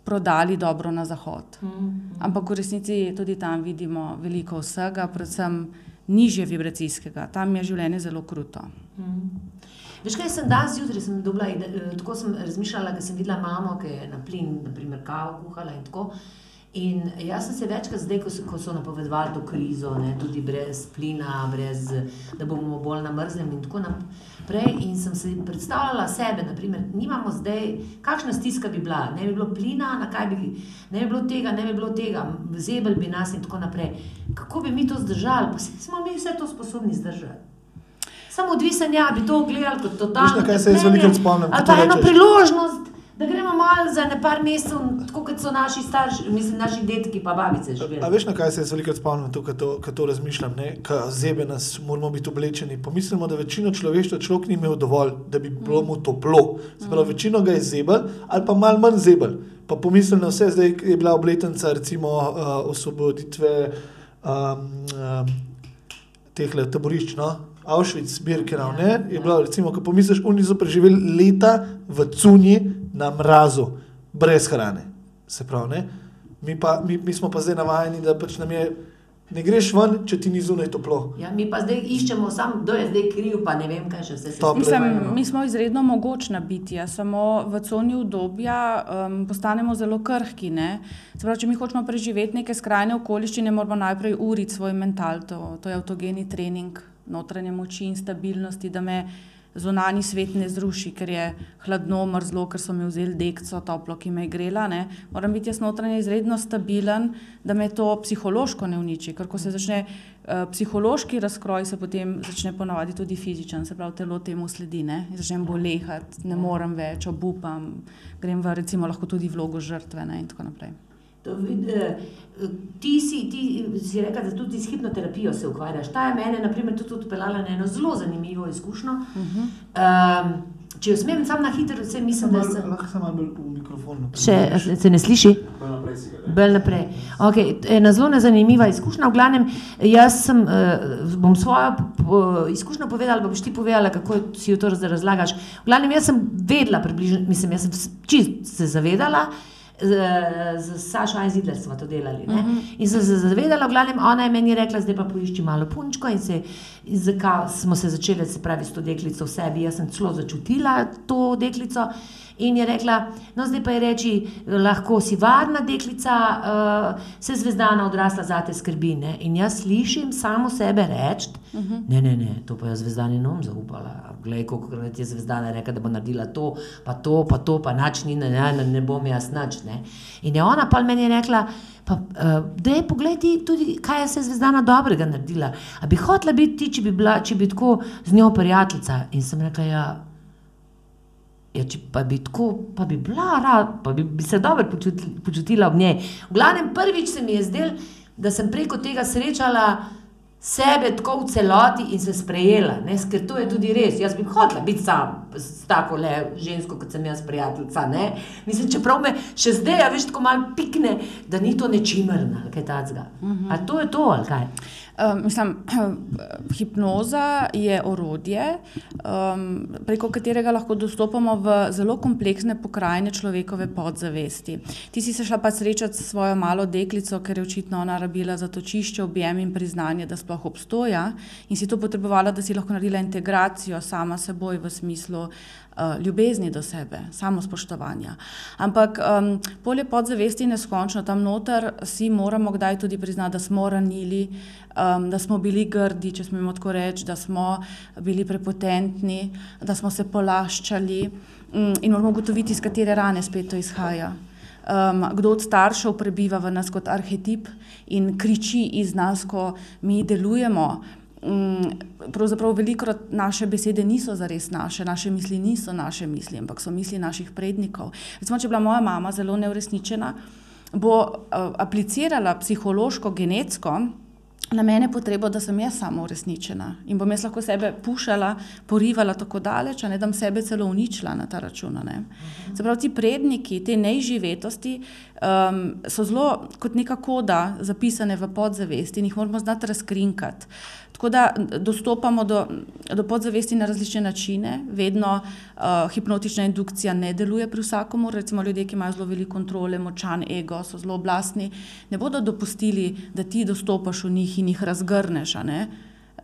Speaker 3: prodali dobro na zahod. Ampak v resnici tudi tam vidimo veliko vsega, predvsem nižje vibracijskega. Tam je življenje zelo kruto.
Speaker 1: Veš kaj, sem danes zjutraj sem dobila, eh, tako sem razmišljala, da sem videla mamo, ki je na plin, naprimer, kavo kuhala in tako. In jaz sem se večkrat zdaj, ko so, ko so napovedovali to krizo, ne, tudi brez plina, brez, da bomo bolj namrzli in tako naprej. In sem si predstavljala sebe, naprimer, nimamo zdaj, kakšna stiska bi bila, ne bi bilo plina, na kaj bi, ne bi bilo tega, ne bi bilo tega, zebel bi nas in tako naprej. Kako bi mi to zdržali? Pa smo mi vse to sposobni zdržati. Samo odvisen ja, bi to gledali kot totalno.
Speaker 2: Veš, na kaj se jaz velikokrat spomnim,
Speaker 1: Ali pa eno priložnost, da gremo malo za ne par mesecev, tako kot so naši starši, mislim, naši detki pa babice
Speaker 2: A
Speaker 1: živeli.
Speaker 2: veš, na kaj se jaz veliko spomnim, to, ko to, razmišljam, ko zebe nas, moramo biti oblečeni. Pomislimo, da večino človeštva človek ni imel dovolj, da bi bilo mu toplo. Se pravi, večino ga je zebel ali pa malo manj zebel. Pa pomislim na vse, zdaj je bila obletnica recimo uh, osvoboditve um, um, teh taborišč, no? Auschwitz, Birkenau,
Speaker 1: Ja,
Speaker 2: ne? Je bilo, recimo, ko pomisliš, oni so preživeli leta v cunji na mrazu, brez hrane. Se pravi, ne? Mi, pa, mi, mi smo pa zdaj navajeni, da pač nam je, ne greš ven, če ti ni zunaj toplo.
Speaker 1: Ja, mi pa zdaj iščemo, sam, kdo je zdaj kriv, pa ne vem, kaj še vse se
Speaker 2: Tople.
Speaker 3: Mislim, mi smo izredno mogočna bitja, samo v coni obdobja um, postanemo zelo krhki. ne. Se Pravi, če mi hočemo preživeti neke skrajne okoliščine, moramo najprej uriti svoj mental, to, to je avtogeni trening notranje moči in stabilnosti, da me zunani svet ne zruši, ker je hladno, mrzlo, ker so mi vzeli dekco, toplo, ki me je grela. Ne. Moram biti jaz notranje izredno stabilen, da me to psihološko ne uniči, ker ko se začne uh, psihološki razkroj, se potem začne ponovadi tudi fizičen, se pravi, telo temu sledi, ne. Začnem bolehati, ne morem več, obupam, grem v recimo lahko tudi vlogo žrtve ne, in tako naprej.
Speaker 1: Eh, ti, si, ti si rekel, da tudi s hipnoterapijo se ukvarjaš. Ta je mene, na primer, tudi odpeljala na eno zelo zanimivo izkušnjo. Uh -huh. um, če jo smem, sam na hitro, vse mislim, da sem.
Speaker 2: Lahko sem malo bolj v mikrofonu.
Speaker 1: Še, se ne sliši? Bolj naprej. Okay, ena zelo zanimiva izkušnja. V glavnem, jaz sem, uh, bom svojo uh, izkušnjo povedala, pa boš ti povedala, kako si jo to raz- razlagaš. V glavnem, jaz sem vedela, približno, mislim, jaz sem čist se zavedala. Z, z Sašo Einzidler smo to delali. Uh -huh. In sem se zavedala, v glavnem, ona je meni rekla, zdaj pa poišči malo punčko. In, se, in zakaj smo se začeli, se pravi, s to deklico v sebi. Jaz sem celo začutila to deklico. In je rekla, no zdaj pa je reči, lahko si varna deklica, uh, se zvezdana odrasla za te skrbi. Ne? In jaz slišim samo sebe reči, uh -huh. ne, ne, ne, to pa jaz zvezdani ne bom zaupala. Glej, koliko krat je zvezdana rekla, da bo naredila to, pa to, pa to, pa nič ni, ne, ne, ne bom jaz nič. Ne? In je ona pa meni rekla, pa, uh, da je pogledi tudi, kaj je se zvezdana dobrega naredila. A bi hotela biti ti, če bi, bila, če bi tako z njo prijateljica. In sem rekla, ja, Ja, če pa bi tako, pa bi bila rada, pa bi, bi se dobro počutila, počutila ob njej. V glavnem, prvič se mi je zdelo, da sem preko tega srečala sebe tako v celoti in se sprejela. Ne? Ker to je tudi res. Jaz bi hotela biti sam s tako le žensko, kot sem jaz, prijateljica. Ne? Mislim, čeprav me še zdaj, a veš, tako malo pikne, da ni to nečimerna ali kaj takega. A to je to, ali kaj?
Speaker 3: Um, mislim, hipnoza je orodje, um, preko katerega lahko dostopamo v zelo kompleksne pokrajine človekove podzavesti. Ti si se šla pa srečati s svojo malo deklico, ker je očitno ona rabila zatočišče, objem in priznanje, da sploh obstoja in si to potrebovala, da si lahko naredila integracijo sama seboj v smislu ljubezni do sebe, samo spoštovanja. Ampak um, polje podzavesti je neskončno, tam noter si moramo kdaj tudi priznati, da smo ranili, um, da smo bili grdi, če smemo tako reči, da smo bili prepotentni, da smo se polaščali um, in moramo ugotoviti, iz katere rane spet to izhaja. Um, kdo od staršev prebiva v nas kot arhetip in kriči iz nas, ko mi delujemo. Mm, pravzaprav veliko naše besede niso zares naše, naše misli niso naše misli, ampak so misli naših prednikov. Recimo, če je bila moja mama zelo neurešničena, bo uh, aplicirala psihološko, genetsko na mene potrebo, da sem jaz sama uresničena in bom jaz lahko sebe pušala, porivala tako daleč, ne da bom sebe celo uničila na ta račun. Se pravi, ti predniki, te neživetosti um, so zelo kot neka koda zapisane v podzavesti in jih moramo znati razkrinkati. Tako da dostopamo do, do podzavesti na različne načine, vedno uh, hipnotična indukcija ne deluje pri vsakomur. Recimo ljudje, ki imajo zelo veliko kontrole, močan ego, so zelo oblastni, ne bodo dopustili, da ti dostopaš v njih in jih razgrneš.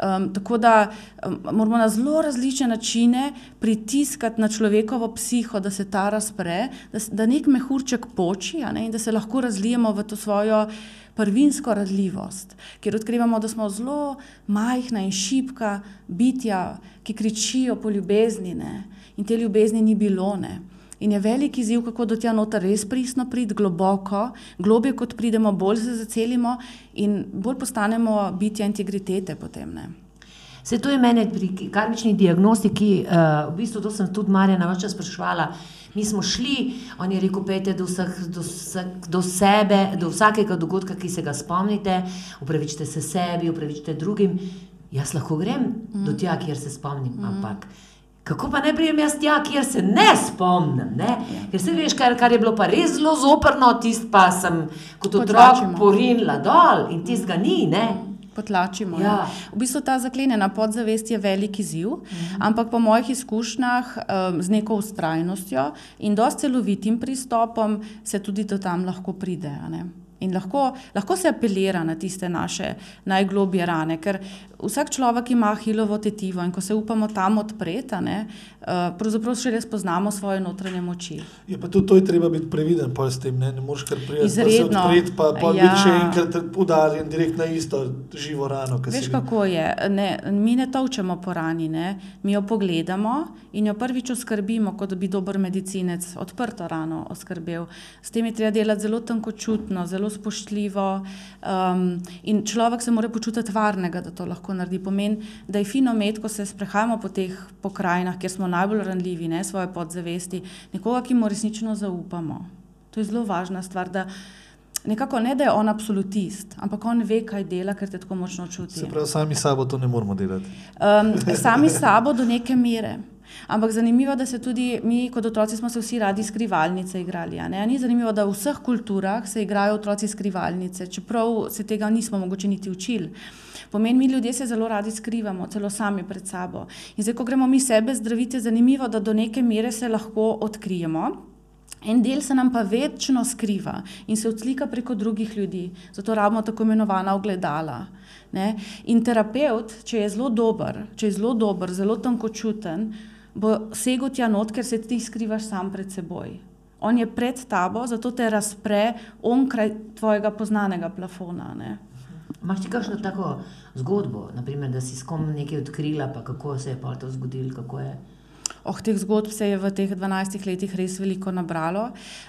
Speaker 3: Um, tako da um, moramo na zelo različne načine pritiskati na človekovo psiho, da se ta razpre, da, da nek mehurček poči ne, in da se lahko razlijemo v to svojo prvinsko radljivost, ker odkrivamo, da smo zelo majhna in šipka bitja, ki kričijo po ljubezni ne? in te ljubezni ni bilo. Ne? In je velik izziv, kako do tja noter res pristno priti, globoko, globje kot pridemo, bolj se zacelimo in bolj postanemo bitja integritete potem. Ne?
Speaker 1: Se to je meni pri karmični diagnostiki, uh, v bistvu to sem tudi Marja na vse sprašvala. Mi smo šli, on je rekel, pejte do, vseh, do, vseh, do sebe, do vsakega dogodka, ki se ga spomnite, upravičite se sebi, upravičite drugim. Jaz lahko grem mm. do tja, kjer se spomnim, mm. ampak. Kako pa ne prijem jaz tja, kjer se ne spomnim? Ne? Ja. Ker se veš, kar, kar je bilo pa res zelo zoprno, tisto pa sem kot otrok porinila dol in tisto ga ni. Ne? Mm
Speaker 3: potlačimo. Ja. V bistvu ta zaklenjena podzavest je velik izziv, mhm. -huh. ampak po mojih izkušnjah um, z neko ustrajnostjo in dosti celovitim pristopom se tudi do tam lahko pride. In lahko, lahko se apelira na tiste naše najglobje rane, ker vsak človek ima hilovo tetivo in ko se upamo tam odpreti, uh, pravzaprav še res poznamo svoje notranje moči.
Speaker 2: Je pa tudi to, je treba biti previden, pa s tem ne, ne moreš kar prijeti. Izredno. Odpret, pa pa ja. biti še enkrat udarjen direkt na isto živo rano.
Speaker 3: Veš, kako je? Ne, mi ne točemo po rani, ne? mi jo pogledamo in jo prvič oskrbimo, kot bi dober medicinec odprto rano oskrbel. S tem je treba delati zelo tankočutno, zelo spoštljivo um, in človek se mora počutiti varnega, da to lahko naredi. Pomeni, da je fino med, ko se sprehajamo po teh pokrajinah, kjer smo najbolj ranljivi, ne svoje podzavesti, nekoga, ki mu resnično zaupamo. To je zelo važna stvar. Nekako ne, da je on absolutist, ampak on ve, kaj dela, ker te tako močno čuti.
Speaker 2: Se pravi, sami sabo to ne moramo delati.
Speaker 3: Um, sami sabo do neke mere. Ampak zanimivo je, da se tudi mi, kot otroci, smo se vsi radi skrivalnice igrali. Ni zanimivo, da v vseh kulturah se igrajo otroci skrivalnice, čeprav se tega nismo mogoče niti učili. Pomeni, mi ljudje se zelo radi skrivamo, celo sami pred sabo. In zdaj, ko gremo mi sebe zdraviti, je zanimivo, da do neke mere se lahko odkrijemo. En del se nam pa večno skriva in se odslika preko drugih ljudi, zato rabimo tako imenovana ogledala. Ne? In terapeut, če je zelo dober, če je zelo dober, zelo tankočuten, bo segel tja not, ker se ti skrivaš sam pred seboj. On je pred tabo, zato te razpre onkraj tvojega poznanega plafona. Ne?
Speaker 1: Imaš ti kakšno tako zgodbo, naprimer, da si s kom nekaj odkrila, pa kako se je pa to zgodilo?
Speaker 3: Oh, teh zgodb se je v teh 12 letih res veliko nabralo.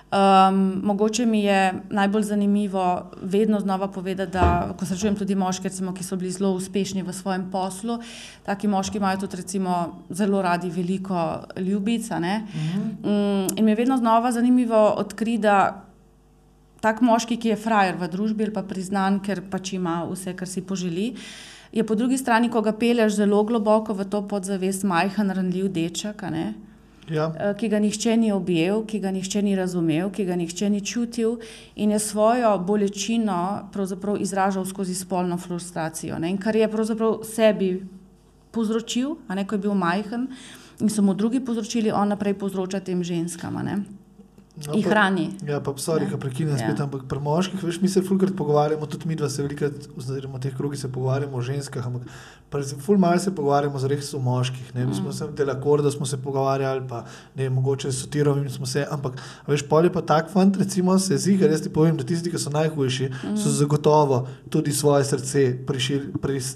Speaker 3: Um, mogoče mi je najbolj zanimivo vedno znova povedati, da ko srečujem tudi moške, recimo, ki so bili zelo uspešni v svojem poslu, taki moški imajo tudi recimo, zelo radi veliko ljubica. Uh -huh. um, in mi je vedno znova zanimivo odkriti, tak moški, ki je frajer v družbi ali pa priznan, ker pač ima vse, kar si poželi. Je po drugi strani, ko ga peleš zelo globoko v to podzavest, majhen, ranljiv deček.
Speaker 2: Ja.
Speaker 3: eh, ki ga nihče ni objel, ki ga nihče ni razumel, ki ga nihče ni čutil in je svojo bolečino izražal skozi spolno frustracijo. Ne? In kar je pravzaprav sebi povzročil, a ne ko je bil majhen in so mu drugi povzročili, on naprej povzroča tem ženskam. ne.
Speaker 2: No,
Speaker 3: Jih
Speaker 2: pa-
Speaker 3: hrani.
Speaker 2: Ja, pa sorry,
Speaker 3: Ja.
Speaker 2: ki prekinem
Speaker 3: Ja.
Speaker 2: spet, ampak pri moških, veš, mi se fulkrat pogovarjamo, tudi mi dva se velikrat, oziroma teh krogih se pogovarjamo o ženskah, ampak ful malo se pogovarjamo z res o moških. Ne? Mi smo
Speaker 3: Mm.
Speaker 2: se delakorda smo se pogovarjali, pa ne, mogoče s sotirovim smo se, ampak veš, pol je pa tak fant, recimo se ziga, res ti povem, da tisti, ki so najhujši,
Speaker 3: Mm.
Speaker 2: so zagotovo tudi svoje srce prišli,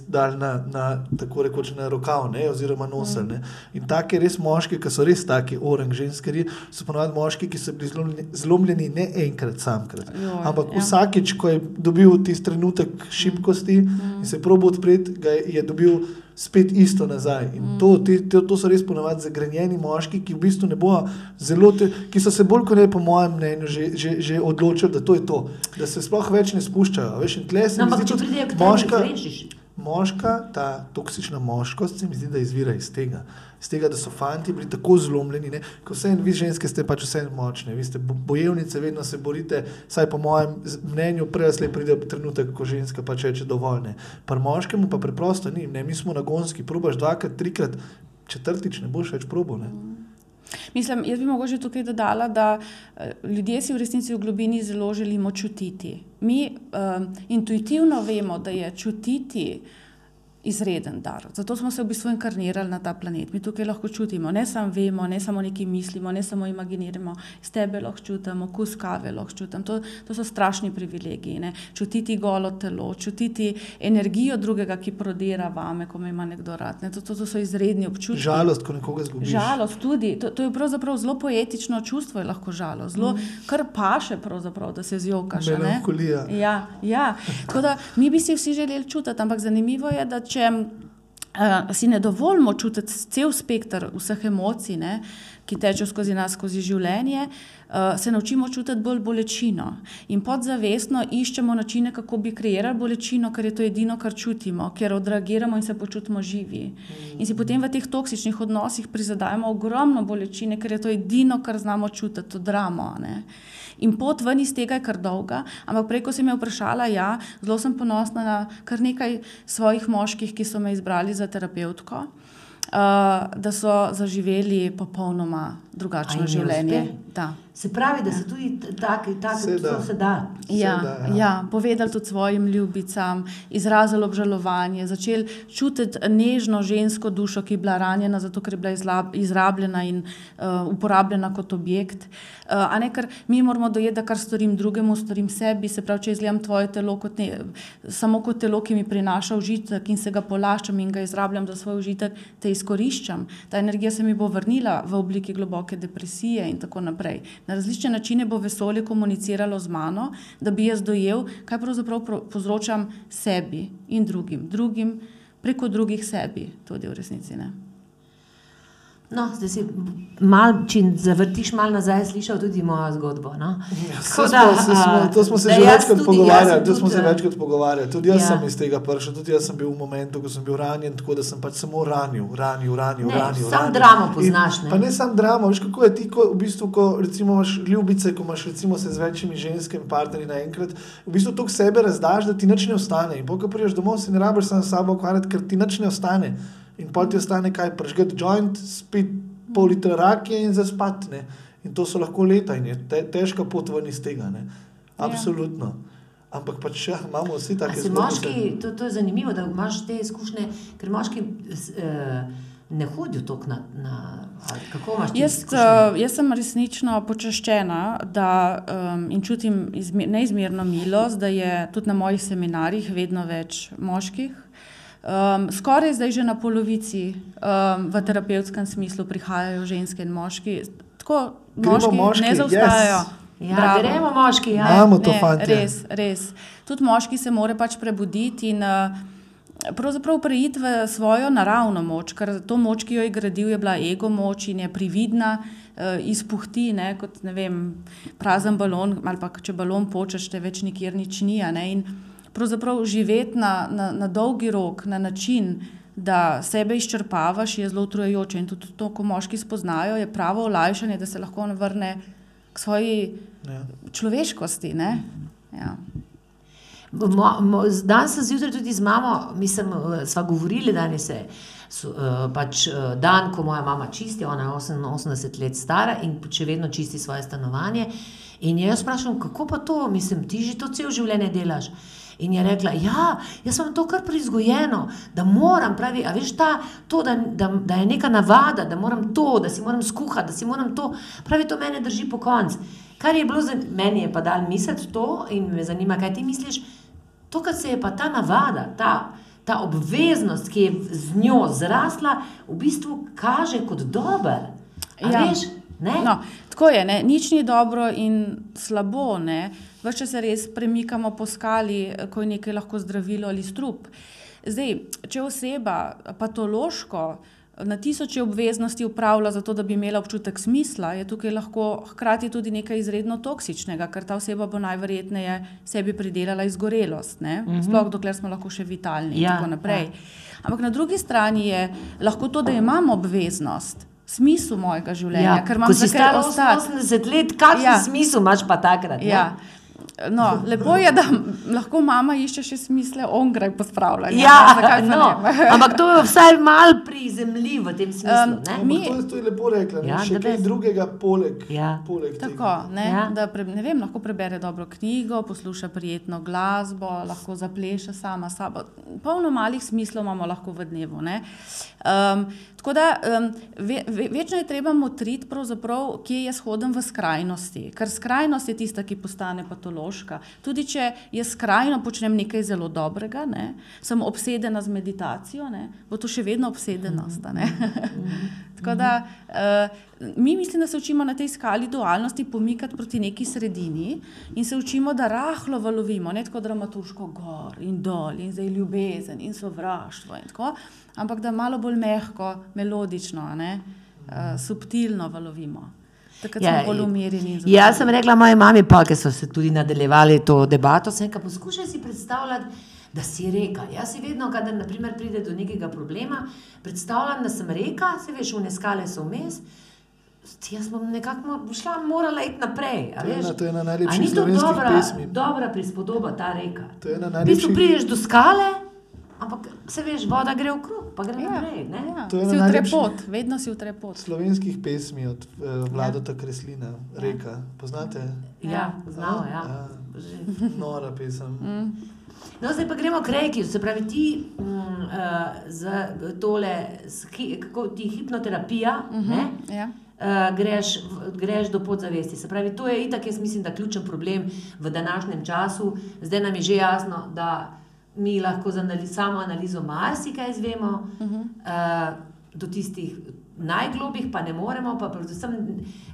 Speaker 2: dali na, na tako rekoč na rokav, ne, oziroma nosel.
Speaker 3: Mm.
Speaker 2: Ne. In take res moški, ki so res taki orang ženskari, so ponovadi moški, ki so bili zlomljeni, zlomljeni ne enkrat, samkrat.
Speaker 3: Joj,
Speaker 2: Ampak
Speaker 3: ja.
Speaker 2: vsakič, ko je dobil tisti trenutek šibkosti
Speaker 3: Mm.
Speaker 2: in se probo odpreti, ga je, je dobil spet isto nazaj. In
Speaker 3: Mm.
Speaker 2: to, te, to, to so res ponovadi zagrenjeni moški, ki v bistvu ne bojo zelo, te, ki so se bolj kot ne, po mojem mnenju, že, že, že odločili, da to je to, da se sploh več ne spuščajo. Veš, in tle se
Speaker 1: No,
Speaker 2: mi zdi
Speaker 1: k tebi,
Speaker 2: moška, moška, ta toksična moškost, se mi zdi, da izvira iz tega. Iz tega, da so fanti bili tako zlomljeni, ne? ko vse en, vi ženske ste pač vse močne, vi ste bo- bojevnice, vedno se borite, saj po mojem z- mnenju prej ali slej pride trenutek, ko ženska pač reče dovolj. Ne? Pri moškemu pa preprosto ni, ne? mi smo na gonski, probaš dvakrat, trikrat, četrtič ne boš več probo. Ne?
Speaker 3: Mislim, jaz bi mogoče tukaj dodala, da eh, ljudje si v resnici v globini zelo želimo čutiti. Mi um, intuitivno vemo, da je čutiti izreden dar. Zato smo se v bistvu inkarnirali na ta planet. Mi tukaj lahko čutimo, ne samo vemo, ne samo nekaj mislimo, ne samo imaginiramo, s tebe lahko čutimo, kus kave lahko čutim. To, to so strašni privilegiji. Ne? Čutiti golo telo, čutiti energijo drugega, ki prodira vame, ko me ima nekdo rad. Ne? To, to, to so izredni občutki.
Speaker 2: Žalost, ko nekoga zgubiš.
Speaker 3: Žalost tudi, to, to je pravzaprav zelo poetično čustvo, je lahko žalost, zelo
Speaker 2: Mm.
Speaker 3: kar paše, da se zjokaš.
Speaker 2: Melankolija.
Speaker 3: Ja, ja. Tako da mi bi si vsi želeli čutiti, ampak zanimivo je, da če uh, si ne dovolimo čutiti cel spektr vseh emocij, ne, ki tečejo skozi nas, skozi življenje, uh, se naučimo čutiti bolj bolečino. In podzavestno iščemo načine, kako bi kreirali bolečino, ker je to edino, kar čutimo, ker odreagiramo in se počutimo živi. In si potem v teh toksičnih odnosih prizadajamo ogromno bolečine, ker je to edino, kar znamo čutiti, to dramo. Ne? In pot ven iz tega je kar dolga, ampak prej, ko si me vprašala, ja, zelo sem ponosna na kar nekaj svojih moških, ki so me izbrali za terapeutko, uh, da so zaživeli popolnoma drugačno življenje. Da.
Speaker 1: Se pravi, da se tudi tako
Speaker 2: Se da.
Speaker 1: se da.
Speaker 3: Ja,
Speaker 2: da,
Speaker 3: ja.
Speaker 2: ja.
Speaker 3: ja, povedali tudi svojim ljubicam, izrazili obžalovanje, začeli čutiti nežno žensko dušo, ki je bila ranjena, zato ker je bila izrabljena in uh, uporabljena kot objekt. Uh, a ne, ker mi moramo dojeti, da kar storim drugemu, storim sebi. Se pravi, če izgledam tvoje telo kot ne, samo kot telo, ki mi prinaša užitek in se ga polaščam in ga izrabljam za svoj užitek, te izkoriščam. Ta energija se mi bo vrnila v obliki globoke depresije in tako naprej. Na različne načine bo vesolje komuniciralo z mano, da bi jaz dojel, kaj pravzaprav povzročam sebi in drugim, drugim preko drugih sebi, tudi v resnici. Ne?
Speaker 1: No, zdaj si mal, če zavrtiš malo nazaj, slišal tudi mojo zgodbo. No?
Speaker 2: Ja, saj
Speaker 1: da,
Speaker 2: smo, smo, to smo se že večkrat pogovarjali. To smo se
Speaker 1: eh,
Speaker 2: večkrat pogovarjali. Tudi jaz
Speaker 1: Ja.
Speaker 2: sem iz tega prišel, tudi jaz sem bil v momentu, ko sem bil ranjen, tako da sem pač samo ranil, ranil, ranil.
Speaker 1: Ne,
Speaker 2: ranil
Speaker 1: samo
Speaker 2: ranil.
Speaker 1: dramo poznaš,
Speaker 2: In,
Speaker 1: ne?
Speaker 2: Pa ne samo dramo, veš kako je ti, ko, v bistvu, ko recimo imaš ljubice, ko imaš recimo se z večjimi ženskami partnerji naenkrat, v bistvu to sebe razdaš, da ti nič ne ostane. In ko prideš domov, si ne rabiš sam s sabo ukvarjati, ker ti nič ne ostane. In pol ti ostane kaj, prežgati joint, spit pol litra rakije in zaspat. Ne? In to so lahko leta in je te, težka pot ven iz tega. Ne? Absolutno. Ampak pač ja, imamo vsi take zgodbe.
Speaker 1: moški, to, to je zanimivo, da imaš te izkušnje, ker moški eh, ne hodijo tako na, na kako imaš ti
Speaker 3: Jaz,
Speaker 1: izkušnje?
Speaker 3: uh, jaz sem resnično počaščena da, um, in čutim izme, neizmerno milost, da je tudi na mojih seminarjih vedno več moških. Um, skoraj zdaj že na polovici um, v terapevtskem smislu prihajajo ženske in moški. Tako moški,
Speaker 2: moški,
Speaker 3: ne zaustajajo.
Speaker 1: Ja,
Speaker 3: Bravo.
Speaker 1: gremo moški, ja.
Speaker 2: Imamo to,
Speaker 3: ne,
Speaker 2: fantje.
Speaker 3: Res, res. Tudi moški se mora pač prebuditi in uh, pravzaprav preiti v svojo naravno moč, ker to moč, ki jo je gradil, je bila ego moč in je prividna, uh, izpuhti ne, kot ne vem, prazen balon, ali pa če balon počeš, te več nikjer nič ni. a ne, In pravzaprav živeti na, na, na dolgi rok, na način, da sebe izčrpavaš, je zelo utrujajoče. In tudi to, ko moški spoznajo, je pravo olajšanje, da se lahko on vrne k svoji
Speaker 2: Ja.
Speaker 3: človeškosti. ne. Ja.
Speaker 1: Mo- mo- Danes sem zjutraj tudi z mamo, mislim, eh, sva govorili danes. Je, so, uh, pač, uh, dan, ko moja mama čisti, ona je 88 let stara in še vedno čisti svoje stanovanje. In jaz vprašam, kako pa to, mislim, ti že to cel življenje delaš. In je rekla, ja, jaz sem to kar prizgojeno, da moram, pravi, a veš ta, to, da, da, da je neka navada, da moram to, da si moram skuhati, da si moram to, pravi, to mene drži po koncu. Kar je bilo za meni, je pa dal misliti to in me zanima, kaj ti misliš. To, kar se je pa ta navada, ta, ta obveznost, ki je z njo zrasla, v bistvu kaže kot dober. A
Speaker 3: Ja.
Speaker 1: Veš, ne?
Speaker 3: No, tako je, ne? nič ni dobro in slabo. Vse se res premikamo po skali, ko je nekaj lahko zdravilo ali strup. Zdaj, če oseba patološko na tisoče obveznosti upravlja, zato da bi imela občutek smisla, je tukaj lahko hkrati tudi nekaj izredno toksičnega, ker ta oseba bo najverjetneje sebi pridelala izgorelost, mm -hmm. sploh dokler smo lahko še vitalni in
Speaker 1: Ja,
Speaker 3: tako naprej. Ampak na drugi strani je lahko to, da imam obveznost. Smisel mojega življenja, ker imam
Speaker 1: Ja, ko si
Speaker 3: zakaj
Speaker 1: star
Speaker 3: ostati.
Speaker 1: 80 let, kakšen
Speaker 3: Ja.
Speaker 1: ja. smisel imaš pa takrat? ne?
Speaker 3: No, lepo je, da lahko mama išče še smisle onkraj pospravljanja.
Speaker 1: Ja,
Speaker 3: pa
Speaker 1: no,
Speaker 3: ne?
Speaker 1: ampak to je vsaj malo prizemljivo v tem smislu.
Speaker 3: Um,
Speaker 1: ne?
Speaker 3: mi-.
Speaker 2: To, je, to je lepo rekla.
Speaker 1: Ja,
Speaker 2: še kaj drugega poleg,
Speaker 1: Ja.
Speaker 2: poleg tega.
Speaker 3: Tako, ne,
Speaker 1: Ja.
Speaker 3: da pre, ne vem, lahko prebere dobro knjigo, posluša prijetno glasbo, lahko zapleše sama sabo. Polno malih smislov imamo lahko v dnevu. ne. Um, tako da um, ve, ve, večno je treba motriti, pravzaprav, kje jaz hodim v skrajnosti. Ker skrajnost je tista, ki postane patološka. Tudi če jaz skrajno počnem nekaj zelo dobrega, ne, sem obsedena z meditacijo, ne, bo to še vedno obsedenost. a ne. Tako da uh, mi mislim, da se učimo na tej skali dualnosti pomikati proti neki sredini in se učimo, da rahlo valovimo, ne tako dramaturško gor in dol in zdaj ljubezen in sovraštvo in tako, ampak da malo bolj mehko, melodično, ne, uh, subtilno valovimo. Takrat
Speaker 1: Ja,
Speaker 3: smo bolj umirjeni. in
Speaker 1: Jaz sem rekla moji mami, pa, ker so se tudi nadaljevali to debato, sem rekla, poskušaj si predstavljati, da si reka. Jaz si vedno, kadar naprimer, pride do nekega problema, predstavljam, da sem reka, se veš, v neskale so vmes. Jaz bom nekako šla, morala iti naprej. a
Speaker 2: To je
Speaker 1: veš.
Speaker 2: ena- to je ena
Speaker 1: A
Speaker 2: najlepših
Speaker 1: ni to dobra,
Speaker 2: pesmi.
Speaker 1: dobra prispodoba, ta reka.
Speaker 2: To je ena
Speaker 1: V bistvu
Speaker 2: najlepših
Speaker 1: prideš do skale, ampak se veš, voda gre v krog, pa gre
Speaker 3: Ja,
Speaker 1: naprej. ne?
Speaker 3: ja.
Speaker 2: To je
Speaker 3: Si v
Speaker 2: najlepših-
Speaker 3: trepot, vedno si v trepot.
Speaker 2: slovenskih pesmi od uh, Vladota Kreslina, Reka. Poznate?
Speaker 1: Ja, znamo, ja.
Speaker 2: Ja.
Speaker 1: Že.
Speaker 2: Nora pesem.
Speaker 3: Mm.
Speaker 1: No, zdaj pa gremo k reki. Se pravi, ti mm, uh, za tole, s hi, kako ti hipnoterapija, uh -huh. ne,
Speaker 3: Ja.
Speaker 1: uh, greš, greš do podzavesti. Se pravi, to je itak, jaz mislim, da ključen problem v današnjem času. Zdaj nam je že jasno, da mi lahko z analiz, samo analizo marsikaj izvemo, uh -huh. uh, do tistih najglobjih pa ne moremo, pa predvsem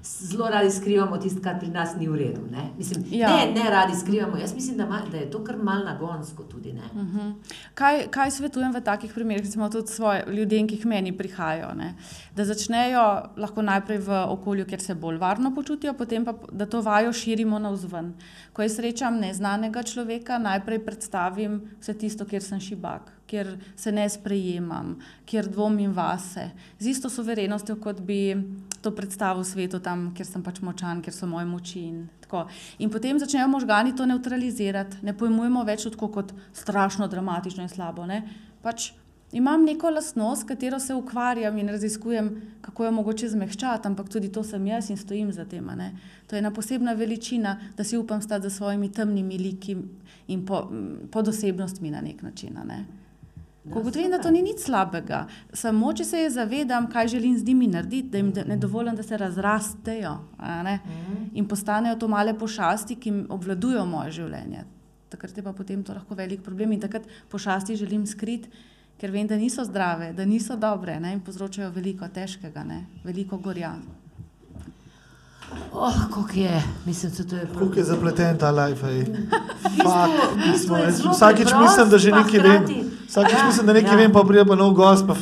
Speaker 1: zelo radi skrivamo tisto, kar pri nas ni v redu. Ne, mislim,
Speaker 3: Ja.
Speaker 1: ne, ne radi skrivamo. Jaz mislim, da, ma, da je to kar mal nagonsko tudi. Ne.
Speaker 3: Mhm. Kaj, kaj svetujem v takih primerih, recimo tudi svoje ljudem, ki k meni prihajajo? Ne? Da začnejo lahko najprej v okolju, kjer se bolj varno počutijo, potem pa da to vajo širimo navzven. Ko jaz srečam neznanega človeka, najprej predstavim vse tisto, kjer sem šibak, kjer se ne sprejemam, kjer dvomim vase, z isto soverenostjo, kot bi to predstavil svetu, tam, kjer sem pač močan, kjer so moje moči. In, tako. in potem začnejo možgani to neutralizirati, ne pojmujemo več tako kot strašno, dramatično in slabo. Ne? Pač imam neko lastnost, s katero se ukvarjam in raziskujem, kako jo mogoče zmehčati, ampak tudi to sem jaz in stojim za tem. To je ena posebna veličina, da si upam stati za svojimi temnimi liki in po, pod osebnostmi na nek način. Ne? Ko ugotovim, da to ni nič slabega, samo če se zavedam, kaj želim z njimi narediti, da jim ne dovolim, da se razrastejo ne, in postanejo to male pošasti, ki obvladujejo moje življenje. Takrat je pa potem to lahko velik problem in takrat pošasti želim skriti, ker vem, da niso zdrave, da niso dobre ne, in povzročajo veliko težkega, ne, veliko gorja.
Speaker 1: Oh, kako je, mislim, da to je
Speaker 2: Kako je zapleten ta life. Vsakič mislim, da že nekaj vem. Vsakič
Speaker 1: Ja,
Speaker 2: mislim, da nekaj
Speaker 1: ja.
Speaker 2: vem, pa pride pa nov gost, pa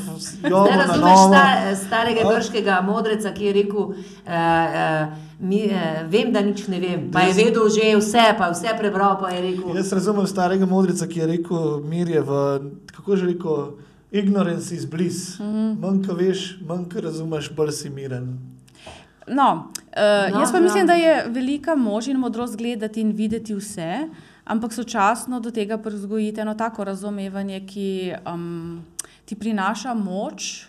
Speaker 2: jovo na
Speaker 1: razumeš sta, starega
Speaker 2: Ja.
Speaker 1: grškega modreca, ki je rekel, uh, uh, mi, uh, vem, da nič ne vem. Pa je vedel že vse, pa je vse prebral, pa je rekel.
Speaker 2: Jaz razumem starega modrica, ki je rekel, mir je v, kako že rekel, Ignorance is bliss. Mm -hmm. Manj, ko veš, manj, ko razumeš, bolj si miren.
Speaker 3: No, uh,
Speaker 1: No,
Speaker 3: jaz pa
Speaker 1: ja.
Speaker 3: mislim, da je velika moč in modrost gledati in videti vse, ampak sočasno do tega privzgojiti eno tako razumevanje, ki um, ti prinaša moč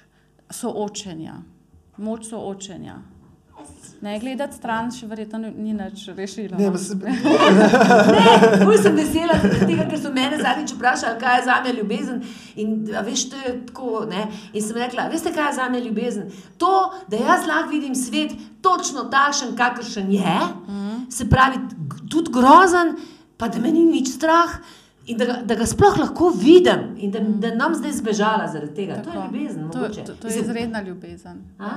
Speaker 3: soočenja. Moč soočenja. Ne gledati stran, še verjetno ni- ni nič rešilo.
Speaker 2: Ne,
Speaker 3: no.
Speaker 2: se,
Speaker 1: Ne, bolj sem vesela tega, ker so mene zadnjič vprašali, kaj je za me ljubezen. In a veš, to je tako. Ne? In sem rekla, veste, kaj je za me ljubezen? To, da jaz lahko vidim svet točno takšen, kakršen je, mm. se pravi, tudi grozen, pa da me ni nič strah. In da da ga sploh lahko vidim, in da, da nam zdaj zbežala zaradi tega. To je
Speaker 3: Tako.
Speaker 1: ljubezen.
Speaker 3: To,
Speaker 1: mogoče.
Speaker 3: to, to je izredna ljubezen.
Speaker 1: A?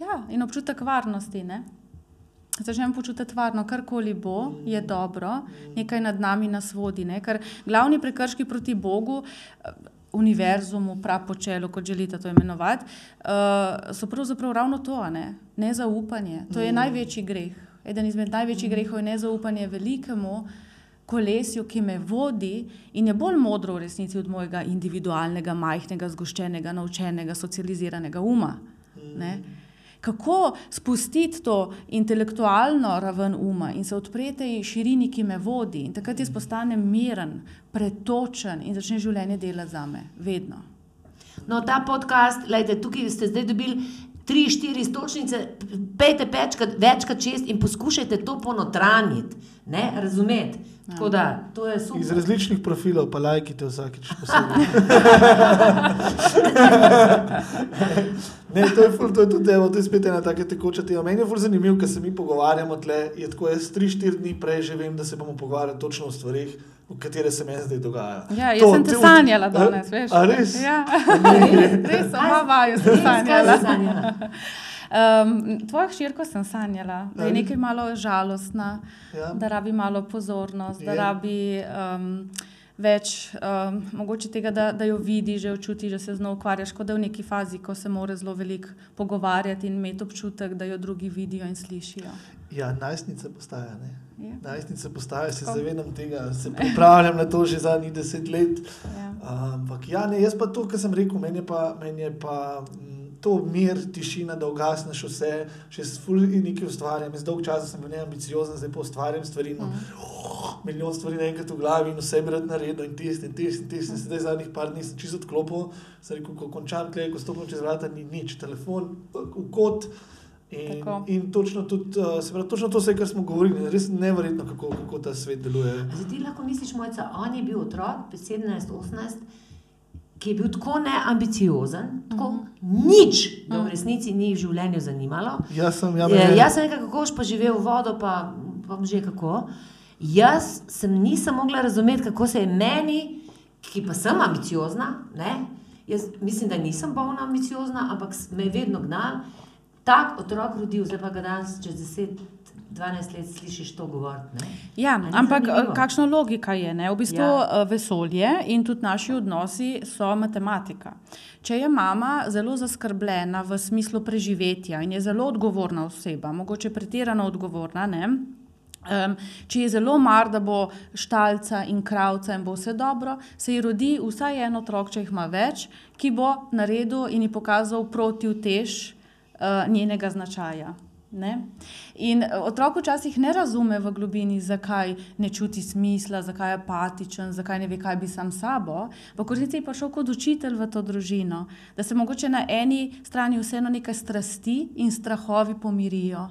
Speaker 3: Ja, in občutek varnosti. Ne? Začnemo počutiti varno, karkoli bo, je dobro, nekaj nad nami nas vodi. Ne? Ker glavni prekrški proti Bogu, eh, univerzumu, prapočelu, kot želite to imenovati, eh, so pravzaprav ravno to, ne? nezaupanje. To je največji greh. Eden izmed največjih grehov je nezaupanje velikemu kolesju, ki me vodi in je bolj modro v resnici od mojega individualnega, majhnega, zgoščenega, naučenega, socializiranega uma. Ne? Kako spustiti to intelektualno raven uma in se odpreti tej širini, ki me vodi, in takrat jaz postanem miren, pretočen in začne življenje delati za me, vedno.
Speaker 1: No, ta podcast, lejte, tukaj ste zdaj dobili tri, štiri stočnice, pejte večkrat, večkrat čez in poskušajte to ponotranjiti, ne, razumeti. Tako da, to je
Speaker 2: iz
Speaker 1: super.
Speaker 2: različnih profilov, pa lajkite vsakič posebej. ne, to je, ful, to je tudi, evo, to je spet ena taka tekoča tema. Meni je ful zanimivo, ker se mi pogovarjamo tle, je tako, jaz tri, štiri dni prej že vem, da se bomo pogovarjali točno o stvarih, katere se meni zdaj dogajajo.
Speaker 3: Ja, jaz
Speaker 2: To-
Speaker 3: sem te
Speaker 2: to-
Speaker 3: sanjala
Speaker 2: A-
Speaker 3: danes, veš?
Speaker 2: A res?
Speaker 3: Ja,
Speaker 1: Res?
Speaker 3: res, oba sem sanjala. Um, tvojo hčerko sem sanjala, da je
Speaker 2: Ali?
Speaker 3: nekaj malo žalostna,
Speaker 2: Ja.
Speaker 3: da rabi malo pozornost, da
Speaker 2: Je.
Speaker 3: rabi um, več um, mogoče tega, da, da jo vidi, že čuti, da se z njo ukvarjaš, kot da je v neki fazi, ko se mora zelo veliko pogovarjati in imeti občutek, da jo drugi vidijo in slišijo.
Speaker 2: Ja, najstnica postaja. Ne?
Speaker 3: Ja.
Speaker 2: Najstnica postaja, se zavedam tega, se pripravljam na to že zadnjih deset let.
Speaker 3: Ja.
Speaker 2: Ampak ja, ne, jaz pa to, kar sem rekel, meni je pa, meni je pa mm, to mir, tišina, da ugasneš vse, še s fulji nekaj ustvarjam. Jaz dolgo časa sem bil neambiciozen, zdaj pa ustvarjam stvari. imam, Oh, milijon stvari naenkrat v glavi in vse bi rad naredil in tisti in tisti in tisti. Zdaj zadnjih par dni sem čisto odklopil, sem rekel, ko končam tle, ko stopim čez vrata, ni nič, telefon v kot. In,
Speaker 3: Tako.
Speaker 2: in točno, tudi, uh, se pravi, točno to, vse, kar smo govorili, res neverjetno, kako, kako ta svet deluje.
Speaker 1: Zdaj ti lahko misliš, mojca, on je bil otrok, 17-18, ki je bil tako neambiciozen, tako uh -huh. nič, da v resnici ni v življenju zanimalo.
Speaker 2: Jaz sem, ja,
Speaker 1: Je, jaz sem rekel, kako boš pa živel v vodo, pa, pa že kako. Jaz sem nisem mogla razumeti, kako se je meni, ki pa sem ambiciozna, ne? jaz mislim, da nisem bolna ambiciozna, ampak me je vedno gnal, tak otrok rodil, zdaj pa ga danes čez 10-12 let slišiš to govoriti. ne.
Speaker 3: Ja,
Speaker 1: ni
Speaker 3: ampak
Speaker 1: zanimivo?
Speaker 3: eh, kakšna logika je? Ne? V bistvu
Speaker 1: Ja.
Speaker 3: ja. vesolje in tudi naši odnosi so matematika. Če je mama zelo zaskrbljena v smislu preživetja in je zelo odgovorna oseba, mogoče pretirano odgovorna, ne? Um, če je zelo mar, da bo štalca in kravca in bo vse dobro, se ji rodi vsaj en otrok, če jih ima več, ki bo naredil in ji pokazal protivtež uh, njenega značaja. Ne? In eh, otrok včasih ne razume v globini, zakaj ne čuti smisla, zakaj je apatičen, zakaj ne ve, kaj bi sam sabo. V resnici je prišel kot učitelj v to družino, da se mogoče na eni strani vseeno nekaj strasti in strahovi pomirijo.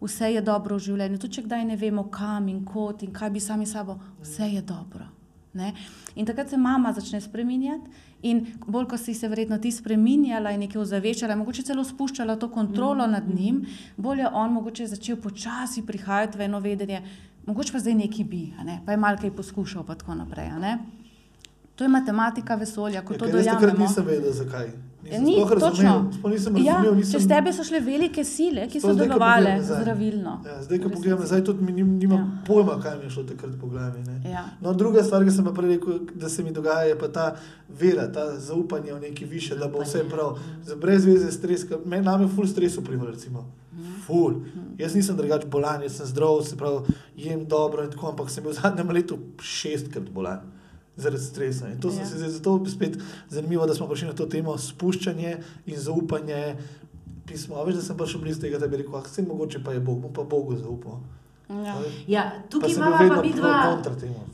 Speaker 3: Vse je dobro v življenju, tudi če kdaj ne vemo, kam in kot in kaj bi sami sabo, vse je dobro. Ne? In takrat se mama začne spreminjati, in bolj ko si se verjetno ti spreminjala in nekaj ozaveščala, mogoče celo spuščala to kontrolo nad njim, bolj je on mogoče začel počasi prihajati v eno vedenje, mogoče pa zdaj neki bi, ne? pa je kaj poskušal, pa tako naprej. To je matematika vesolja, ko
Speaker 2: Ja,
Speaker 3: to
Speaker 2: ker jaz takrat
Speaker 3: dojamemo.
Speaker 2: nisem vedel, zakaj. Nisem
Speaker 3: Ni,
Speaker 2: razumel, nisem
Speaker 3: Ja,
Speaker 2: razumel. nisem...
Speaker 3: čez tebe so šle velike sile, ki so delovale zdravilno.
Speaker 2: Ja, zdaj, ko pogledam nazaj, tudi mi nim, nimam
Speaker 3: Ja.
Speaker 2: ja. pojma, kaj mi je šlo takrat po glavi. Ne.
Speaker 3: Ja.
Speaker 2: No, druga stvar, ki sem pa prej rekel, da se mi dogaja, je pa ta vera, ta zaupanje v neki više, da bo vse prav. Za brez veze stres, meni name ful stres vpliva, recimo. Ful. Jaz nisem drugač bolan, jaz sem zdrav, se pravi, jem dobro in tako, ampak sem bil v zadnjem letu šestkrat bolan. Zaradi stresa. In to
Speaker 3: Ja.
Speaker 2: se zdaj zato spet zanimivo, da smo prišli na to temo spuščanje in zaupanje. Pismo, a veš, da sem prišel blizu tega, da bi rekel, ah, vse mogoče pa je Bog, bom pa Bogu zaupal.
Speaker 3: Ja.
Speaker 1: Ja, tukaj
Speaker 2: Pa
Speaker 1: imamo pa
Speaker 2: vedno
Speaker 1: mi dva.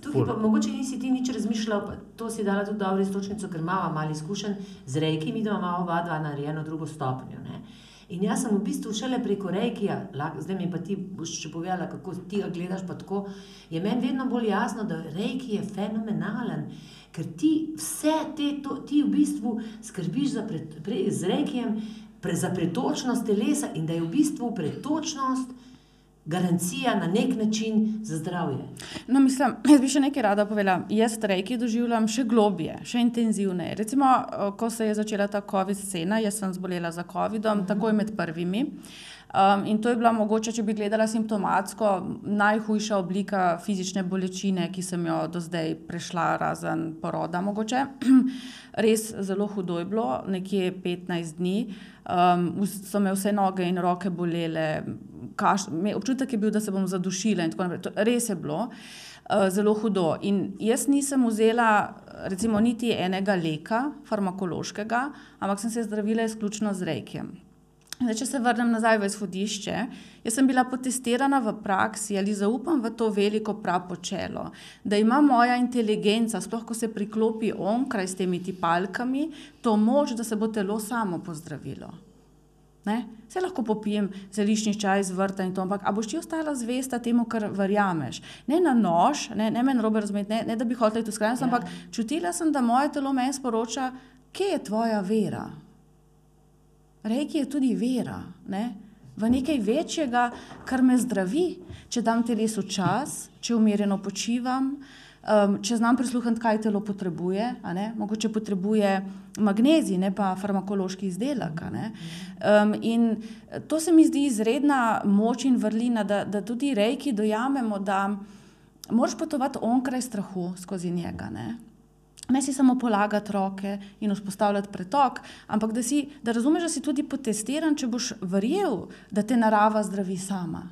Speaker 1: Tukaj pa mogoče nisi ti nič razmišljal, pa to si dala tudi dobro istočnico, ker imamo malo izkušenj z rejki, mi dva imamo oba dva narejeno drugo stopnjo. Ne? In jaz sem v bistvu šele preko rejkija, lahko- zdaj mi pa ti boš še povedala, kako ti ga gledaš, pa tako, je meni vedno bolj jasno, da rejki je fenomenalen. Ker ti vse te, to, ti v bistvu skrbiš za pred, pre, z rekijem pre, za pretočnost telesa in da je v bistvu pretočnost garancija na nek način za zdravje.
Speaker 3: No, mislim, jaz bi še nekaj rada povedala. Jaz rejki doživljam še globje, še intenzivneje. Recimo, ko se je začela ta COVID scena, jaz sem zbolela za COVID-om, takoj med prvimi. Um, in to je bila mogoče, če bi gledala simptomatsko, najhujša oblika fizične bolečine, ki sem jo do zdaj prešla, razen poroda. Mogoče. Res zelo hudo je bilo, nekje 15 dni. Um, so me vse noge in roke bolele, kaš, me, občutek je bil, da se bom zadušila. in tako naprej. To- Res je bilo uh, zelo hudo. In jaz nisem vzela, recimo, niti enega leka, farmakološkega, ampak sem se zdravila izključno z rejkem. Zdaj, če se vrnem nazaj v izhodišče, jaz sem bila potestirana v praksi ali zaupam v to veliko prapočelo, da ima moja inteligenca, sploh ko se priklopi onkraj s temi tipalkami, to moč, da se bo telo samo pozdravilo. Ne? Se lahko popijem zeliščni čaj iz vrta in to, ampak a boš ti ostala zvesta temu, kar verjameš. Ne na nož, ne, ne meni robe razumeti, ne, ne da bi hotela iti v skrajnost,
Speaker 1: Ja.
Speaker 3: ampak čutila sem, da moje telo meni sporoča, kje je tvoja vera. Reiki je tudi vera, ne? v nekaj večjega, kar me zdravi, če dam telesu čas, če umirjeno počivam, um, če znam prisluhniti, kaj telo potrebuje. Mogoče potrebuje magnezij, ne pa farmakološki izdelek. Um, in to se mi zdi izredna moč in vrlina, da, da tudi rejki dojamemo, da moraš potovati onkraj strahu skozi njega. Ne? Ne si samo polagati roke in vzpostavljati pretok, ampak da, si, da razumeš, da si tudi potestiran, če boš verjel, da te narava zdravi sama.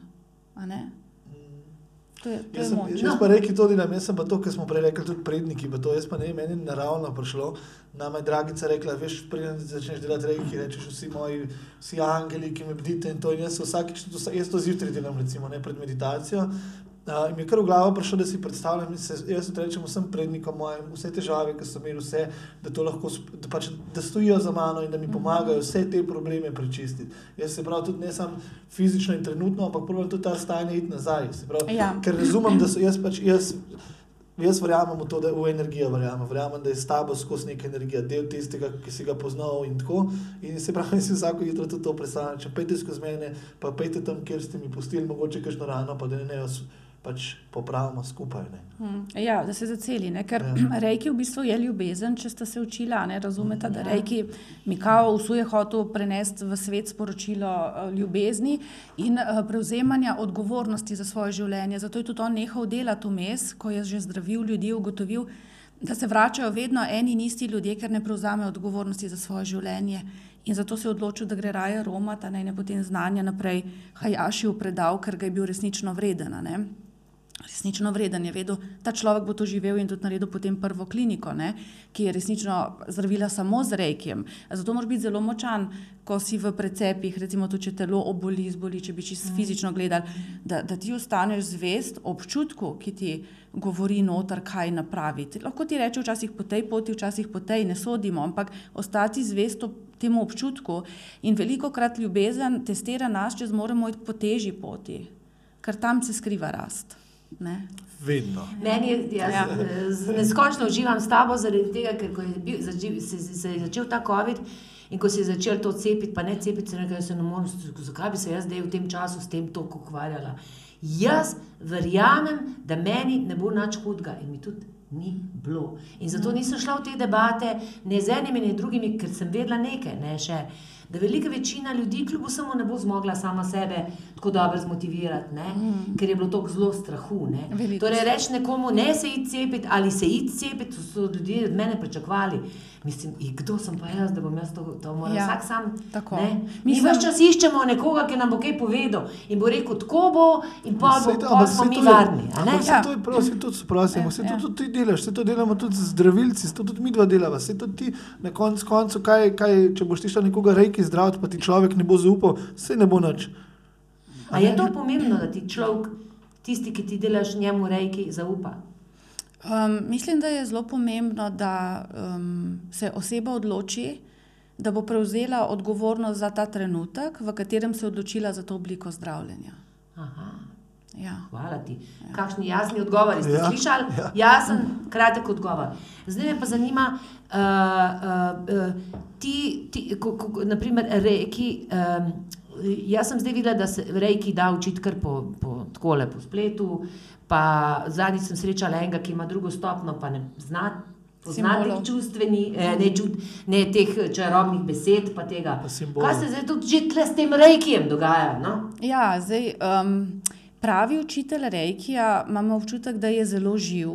Speaker 3: To je, to
Speaker 2: Jaz,
Speaker 3: je
Speaker 2: sem,
Speaker 3: moč.
Speaker 2: jaz pa rekel tudi, da jaz sem pa to, kar smo prej rekli, tudi predniki, to jaz pa ne meni je naravno prišlo. Nama je dragica rekla, veš, preden začneš delati reki, rečeš vsi moji, vsi angeli, ki me bdite in to. In jaz vsakič, to, jaz to zjutraj delam, recimo, ne pred meditacijo. Uh, mi je kar v glavo prišlo, da si predstavljam, in se, jaz rečem vsem prednikom mojim, vse težave, ki so imeli, vse, da, lahko, da, pač, da stojijo za mano in da mi pomagajo vse te probleme prečistiti. Jaz se pravi tudi ne samo fizično in trenutno, ampak probujem tudi ta stanje iti nazaj. Pravi,
Speaker 3: Ja.
Speaker 2: Ker razumem, da so jaz pač jaz. Jaz verjamem v to, da v energijo verjamem. Verjamem, da je s tabo skozi neka energija, del tistega, ki si ga poznal in tako. In se pravi, si vsako jutro tudi to predstavljam. Če pejte skozi mene, pa pejte tam, kjer ste mi pustili, mogoče kakšno rano, pa da ne, ne jaz pač popravimo skupaj. Ne.
Speaker 3: Mm, Ja, da se zaceli, ne? ker
Speaker 2: Ja.
Speaker 3: rejki v bistvu je ljubezen, če ste se učili, a ne razumete, da
Speaker 1: Ja.
Speaker 3: rejki Mikao vsuje hotel prenesti v svet sporočilo eh, ljubezni in eh, prevzemanja odgovornosti za svoje življenje. Zato je tudi on nehal delati vmes, ko je že zdravil ljudi, ugotovil, da se vračajo vedno eni in isti ljudje, ker ne prevzamejo odgovornosti za svoje življenje. In zato se je odločil, da gre raje Roma, ta naj ne potem znanja naprej Hajašiju predal, ker ga je bil resnično vreden. Resnično vreden je vedel, ta človek bo to živel in tudi naredil potem prvo kliniko, ne, ki je resnično zdravila samo z rejkem. Zato moraš biti zelo močan, ko si v precepih, recimo to, če telo oboli, zboli, če bi čisto fizično gledali, da, da ti ostaneš zvest občutku, ki ti govori noter, kaj napraviti. Lahko ti reče včasih po tej poti, včasih po tej, ne sodimo, ampak ostati zvest temu občutku in veliko krat ljubezen testira nas, če zmoremo iti po težji poti, ker tam se skriva rast. Ne?
Speaker 2: Vedno.
Speaker 1: Meni je, jaz
Speaker 3: Ja.
Speaker 1: neskončno uživam s tabo, zaradi tega, ker ko je bil, začel, se, se, se je začel ta COVID in ko se je začel to cepiti, pa ne cepiti, se nekaj se ne morem, zakaj bi se jaz zdaj v tem času s tem toliko ukvarjala. Jaz verjamem, da meni ne bo nič hudega in mi tudi ni bilo. In zato nisem šla v te debate ne z enimi, ne z drugimi, ker sem vedela nekaj, ne še. Da velika večina ljudi, kljub vsemu, ne bo zmogla sama sebe tako dobro zmotivirati, ne? mm. ker je bilo tako zelo strahu. Ne? Torej, reči nekomu, ne se iti cepiti ali se iti cepiti, to so ljudje od mene pričakovali. Mislim, in kdo sem pa jaz, da bom jaz to, to moral
Speaker 3: Ja,
Speaker 1: vsak sam.
Speaker 3: tako.
Speaker 1: Ne? Mi
Speaker 3: Mislim-
Speaker 1: več čas iščemo nekoga, ki nam bo kaj povedal in bo rekel, tako bo, in pa bo,
Speaker 2: to- ampak
Speaker 1: smo mi
Speaker 2: to
Speaker 1: varni.
Speaker 2: ampak
Speaker 3: Ja.
Speaker 2: To je prav, se tudi sprosimo,
Speaker 3: Ja,
Speaker 2: se
Speaker 3: ja.
Speaker 2: to tudi ti delaš, se to delamo tudi z zdravilci, se to tudi mi dva delava. Se to ti na konc koncu, kaj, kaj, če boš ti šel nekoga reki zdraviti, pa ti človek ne bo zaupal, se ne bo nič.
Speaker 1: A je to pomembno, da ti človek, tisti, ki ti delaš njemu rejki, zaupa?
Speaker 3: Um, mislim, da je zelo pomembno, da um, se oseba odloči, da bo prevzela odgovornost za ta trenutek, v katerem se je odločila za to obliko zdravljenja.
Speaker 1: Aha.
Speaker 3: Ja.
Speaker 1: Hvala ti. Kakšni jasni odgovori ste ja,
Speaker 2: Ja,
Speaker 1: slišali?
Speaker 2: ja.
Speaker 1: Ja. Jasen, kratek odgovor. Zdaj me pa zanima, uh, uh, uh, ti, ti ko, ko, naprimer, reki. Um, jaz sem zdaj videla, da se reki da učiti kar po, po, takole, po spletu. Pa zadnjič sem srečala enega, ki ima drugo stopno, pa ne zna. Pozna
Speaker 3: Simbolov.
Speaker 1: teh čustvenih, eh, ne, čut, ne teh čarobnih besed, pa tega.
Speaker 2: Pa.
Speaker 1: Kaj se zdaj tudi že tle s tem rejkijem dogaja? No?
Speaker 3: Ja, zdaj, um, pravi učitelj Reikija imamo občutek, da je zelo živ,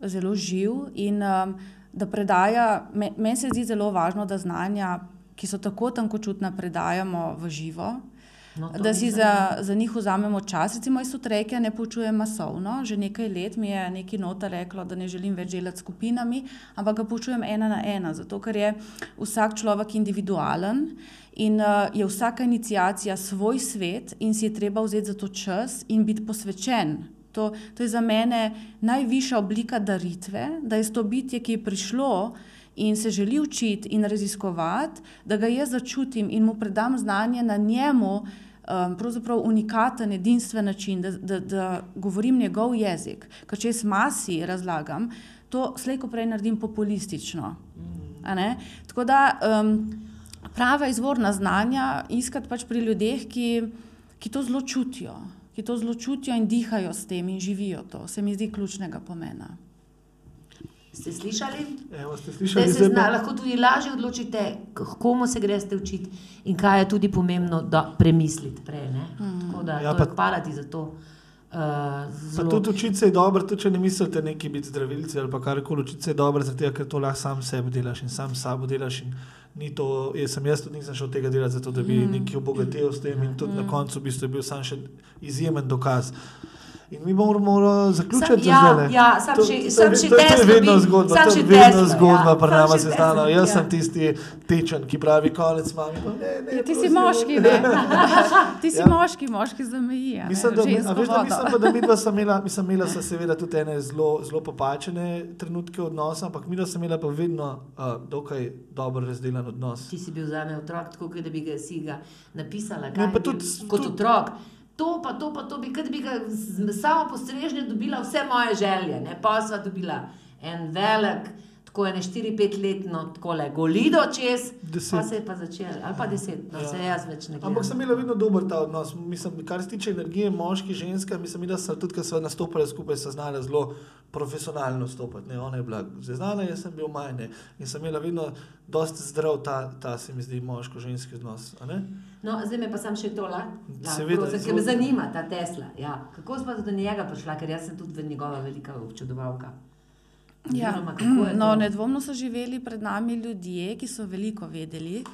Speaker 3: zelo živ in um, da predaja. me- Meni se zdi zelo važno, da znanja, ki so tako tankočutna, predajamo v živo.
Speaker 1: No,
Speaker 3: Da si za, za njih vzamemo čas. Recimo, jaz tudi reke ne poučujem masovno. Že nekaj let mi je neki nota reklo, da ne želim več delati s skupinami, ampak ga poučujem ena na ena, zato ker je vsak človek individualen in uh, je vsaka inicijacija svoj svet in si je treba vzeti za to čas in biti posvečen. To, to je za mene najvišja oblika daritve, da je to bitje, ki je prišlo in se želi učiti in raziskovati, da ga jaz začutim in mu predam znanje na njemu, um, pravzaprav unikaten, edinstven način, da, da, da govorim njegov jezik. Ker če jaz masi razlagam, to slejko prej naredim populistično. Tako da um, prava izvorna znanja iskati pač pri ljudeh, ki, ki to zelo čutijo, ki to zelo čutijo in dihajo s tem in živijo to. Se mi zdi ključnega pomena.
Speaker 1: Ste slišali?
Speaker 2: Evo, ste
Speaker 1: Da
Speaker 2: slišali,
Speaker 1: se zna, lahko tudi lažje odločite, komu se greste učiti in kaj je tudi pomembno, da premislite prej. Ne? Tako da,
Speaker 2: Ja, pa-
Speaker 1: hvala ti za to. Uh,
Speaker 2: tudi učiti se je dobro, tudi če ne mislite neki biti zdravilci ali pa karkoli. Učiti se je dobro, zato ker to lahko sam sebi delaš in sam sabo delaš. in Ni to, jaz sem jaz tudi nisem šel tega delati, zato da bi mm. nekaj obogatil s tem in tudi mm. na koncu v bistvu je bil sam še izjemen dokaz. In mi bomo morali zaključiti
Speaker 1: ja,
Speaker 2: zdajle.
Speaker 1: ja, sam
Speaker 2: To-
Speaker 1: še, sam
Speaker 2: to-
Speaker 1: še
Speaker 2: to- To je vedno zgodba,
Speaker 1: sam
Speaker 2: to je vedno
Speaker 1: Teslo,
Speaker 2: zgodba,
Speaker 1: ja,
Speaker 2: pri nama se stane. Jaz
Speaker 1: ja.
Speaker 2: sem tisti tečen, ki pravi konec mami. pa Ne, ne,
Speaker 3: Ja, ti si moški, ne? Ti si
Speaker 2: Ja.
Speaker 3: ja. moški, moški zameji. ne,
Speaker 2: Mislim, da, a veš, da, mislim, pa, da mi dva sem imela, mislim, imela sem seveda tudi ene zelo, zelo popačene trenutke odnosa, ampak mi dva sem imela pa vedno uh, dokaj dobro razdeljen odnos.
Speaker 1: Ti si bil za me otrok, tako kot da bi ga, si ga napisala.
Speaker 2: Ne,
Speaker 1: kaj bil
Speaker 2: tudi-
Speaker 1: kot
Speaker 2: tudi-
Speaker 1: otrok. To pa to, pa to bi, kot bi ga samo postrežnje dobila vse moje želje. Ne? Pa sva dobila en velik, tako ene 4-5 letno, tako le golido čez,
Speaker 2: Deset.
Speaker 1: pa se je pa začel, ali pa 10, no
Speaker 2: Ja.
Speaker 1: se jaz več ne gledam.
Speaker 2: Ampak sem imela vedno dober ta odnos. Mislim, kar se tiče energije, moški, ženska, mislim, da sem tudi, ko smo nastopili skupaj, se znala zelo profesionalno stopiti. Ne? Ona je bila zaznana, jaz sem bil majhen in sem imela vedno dosti zdrav ta, ta se mi zdi, moško-ženski odnos. a ne?
Speaker 1: No, zdaj me pa sam še to,
Speaker 2: Seveda,
Speaker 1: ker me
Speaker 2: izvolite.
Speaker 1: zanima ta Tesla. Ja. Kako smo do njega prišla, ker jaz sem tudi njegova velika občudovalka.
Speaker 3: Ja.
Speaker 1: Je
Speaker 3: No, nedvomno so živeli pred nami ljudje, ki so veliko vedeli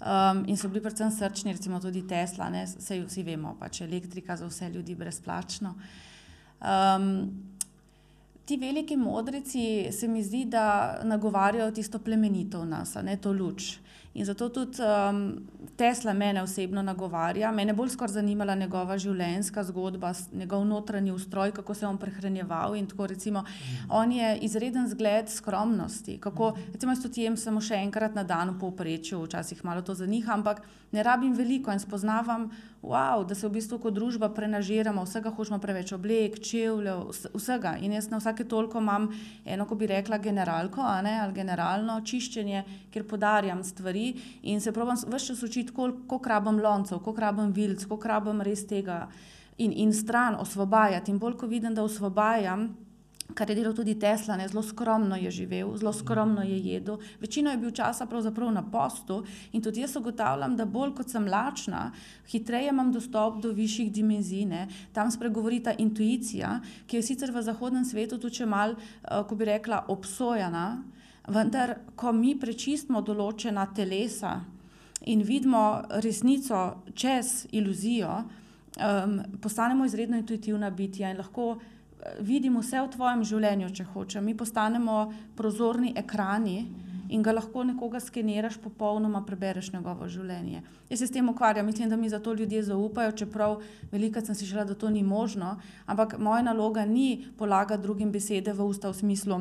Speaker 3: um, in so bili predvsem srčni, recimo tudi Tesla, ne, sej vsi vemo, pač elektrika za vse ljudi brezplačno. Um, ti veliki modrici se mi zdi, da nagovarjajo tisto plemenito v nas, ne to luč. In zato tudi um, Tesla mene osebno nagovarja. Mene bolj skoraj zanimala njegova življenjska zgodba, njegov notranji ustroj, kako se je on prehranjeval. tako, Recimo, on je izreden zgled skromnosti. Kako, recimo, jaz tudi jem samo še enkrat na dan v povprečju, včasih malo to zaniha, ampak ne rabim veliko in spoznavam, wow, da se v bistvu kot družba prenažiramo, vsega hočemo preveč oblek, čevljev, vs- vsega. In jaz na vsake toliko imam eno, ko bi rekla, generalko ne, ali generalno čiščenje, kjer podarjam stvari in se probam vse čas učiti, koliko rabim loncev, koliko rabim vilc, koliko rabim res tega in, in stran osvobajati. In bolj, ko vidim, da osvobajam, kar je delal tudi Tesla, ne, zelo skromno je živel, zelo skromno je jedel. Večino je bil časa pravzaprav na postu in tudi jaz ugotavljam, da bolj kot sem lačna, hitreje imam dostop do višjih dimenzij. Ne. Tam spregovori ta intuicija, ki je sicer v zahodnem svetu tudi če mal, uh, ko bi rekla, obsojena. Vendar, ko mi prečistimo določena telesa in vidimo resnico čez iluzijo, um, postanemo izredno intuitivna bitja in lahko vidimo vse v tvojem življenju, če hočeš. Mi postanemo prozorni ekrani in ga lahko nekoga skeniraš, popolnoma prebereš njegovo življenje. Jaz se s tem ukvarjam, mislim, da mi zato ljudje zaupajo, čeprav veliko sem si želela, da to ni možno. Ampak moja naloga ni polagati drugim besede v usta v smislu.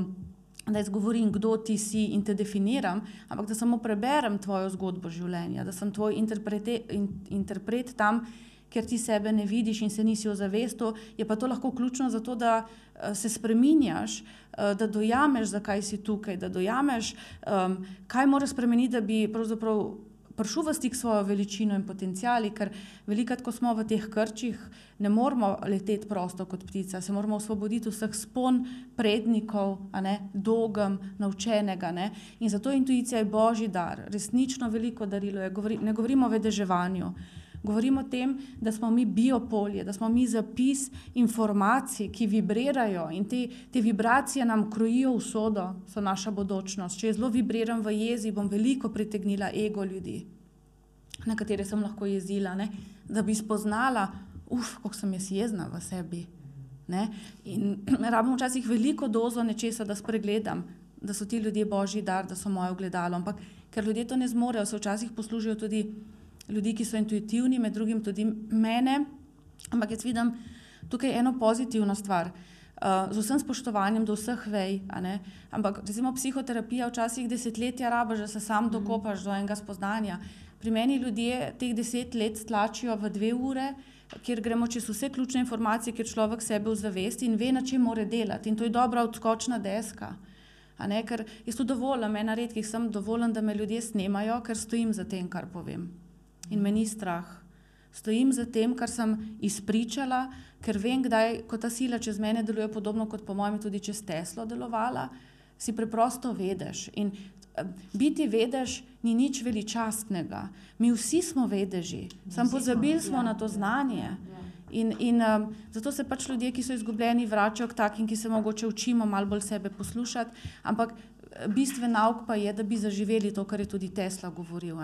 Speaker 3: Da izgovorim, kdo ti si in te definiram, ampak da samo preberem tvojo zgodbo življenja, da sem tvoj in, interpret tam, ker ti sebe ne vidiš in se nisi ozavestil, je pa to lahko ključno za to, da uh, se spremenjaš, uh, da dojameš, zakaj si tukaj, da dojameš, um, kaj moraš spremeniti, da bi pravzaprav prišel v stik s svojo veličino in potencijali, ker velikrat, ko smo v teh krčih, ne moramo leteti prosto kot ptica, se moramo osvoboditi vseh spon prednikov, ne, dogem, naučenega. Ne. In zato intuicija je božji dar, resnično veliko darilo je, govori, ne govorimo o vedeževanju. Govorimo o tem, da smo mi biopolje, da smo mi zapis informacij, ki vibrirajo in te, te vibracije nam krojijo usodo, so naša bodočnost. Če zelo vibriram v jezi, bom veliko pritegnila ego ljudi, na katere sem lahko jezila, ne? da bi spoznala, uf, kako sem jaz jezna v sebi. Ne? In rabim včasih veliko dozo nečesa, da spregledam, da so ti ljudje božji dar, da so moje ogledalo. Ampak ker ljudje to ne zmorejo, se včasih poslužijo tudi ljudi, ki so intuitivni, med drugim tudi mene. Ampak jaz vidim tukaj eno pozitivno stvar. Uh, z vsem spoštovanjem do vseh vej, ampak recimo psihoterapija včasih desetletja raba, da se sam dokopaš do enega spoznanja. Pri meni ljudje teh deset let stlačijo v dve ure, kjer gremo čez vse ključne informacije, kjer človek sebe ozavesti in ve, na čem mora delati. In to je dobra odskočna deska. Ker jaz to dovolim, ena redkih sem dovoljen, da me ljudje snemajo, ker stojim za tem, kar povem in me ni strah. Stojim za tem, kar sem izpričala, ker vem, kdaj, ko ta sila čez mene deluje podobno kot po mojem tudi čez Teslo delovala, si preprosto vedeš. In eh, biti vedež ni nič veličastnega. Mi vsi smo vedeži, samo pozabili smo ja, na to znanje. Ja, ja. In, in um, zato se pač ljudje, ki so izgubljeni, vračajo k takim, ki se mogoče učimo malo bolj sebe poslušati. Ampak eh, bistven nauk pa je, da bi zaživeli to, kar je tudi Tesla govoril.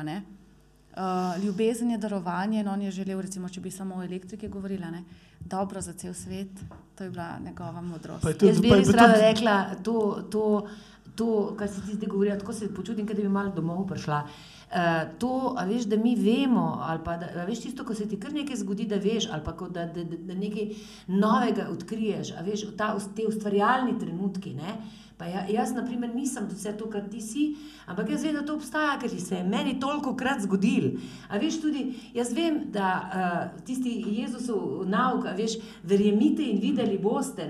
Speaker 3: Uh, ljubezen je darovanje, no on je želel, recimo, če bi samo o elektriki govorila, ne? dobro za cel svet, to je bila njegova modrost.
Speaker 1: Jaz bi res rada rekla to, to, to, kar si ti zdaj govorila, tako se počutim, da bi malo domov prišla. Uh, to, a veš, da mi vemo, ali pa da, veš tisto, ko se ti kar nekaj zgodi, da veš, ali pa da, da, da, da nekaj novega odkriješ, a veš, ta, te ustvarjalni trenutki, ne? Pa ja, jaz, na primer, nisem vse to, kar ti si, ampak jaz vem, da to obstaja, ker se je meni toliko krat zgodil. A veš tudi, jaz vem, da uh, tisti Jezusov nauk, veš, verjemite in videli boste.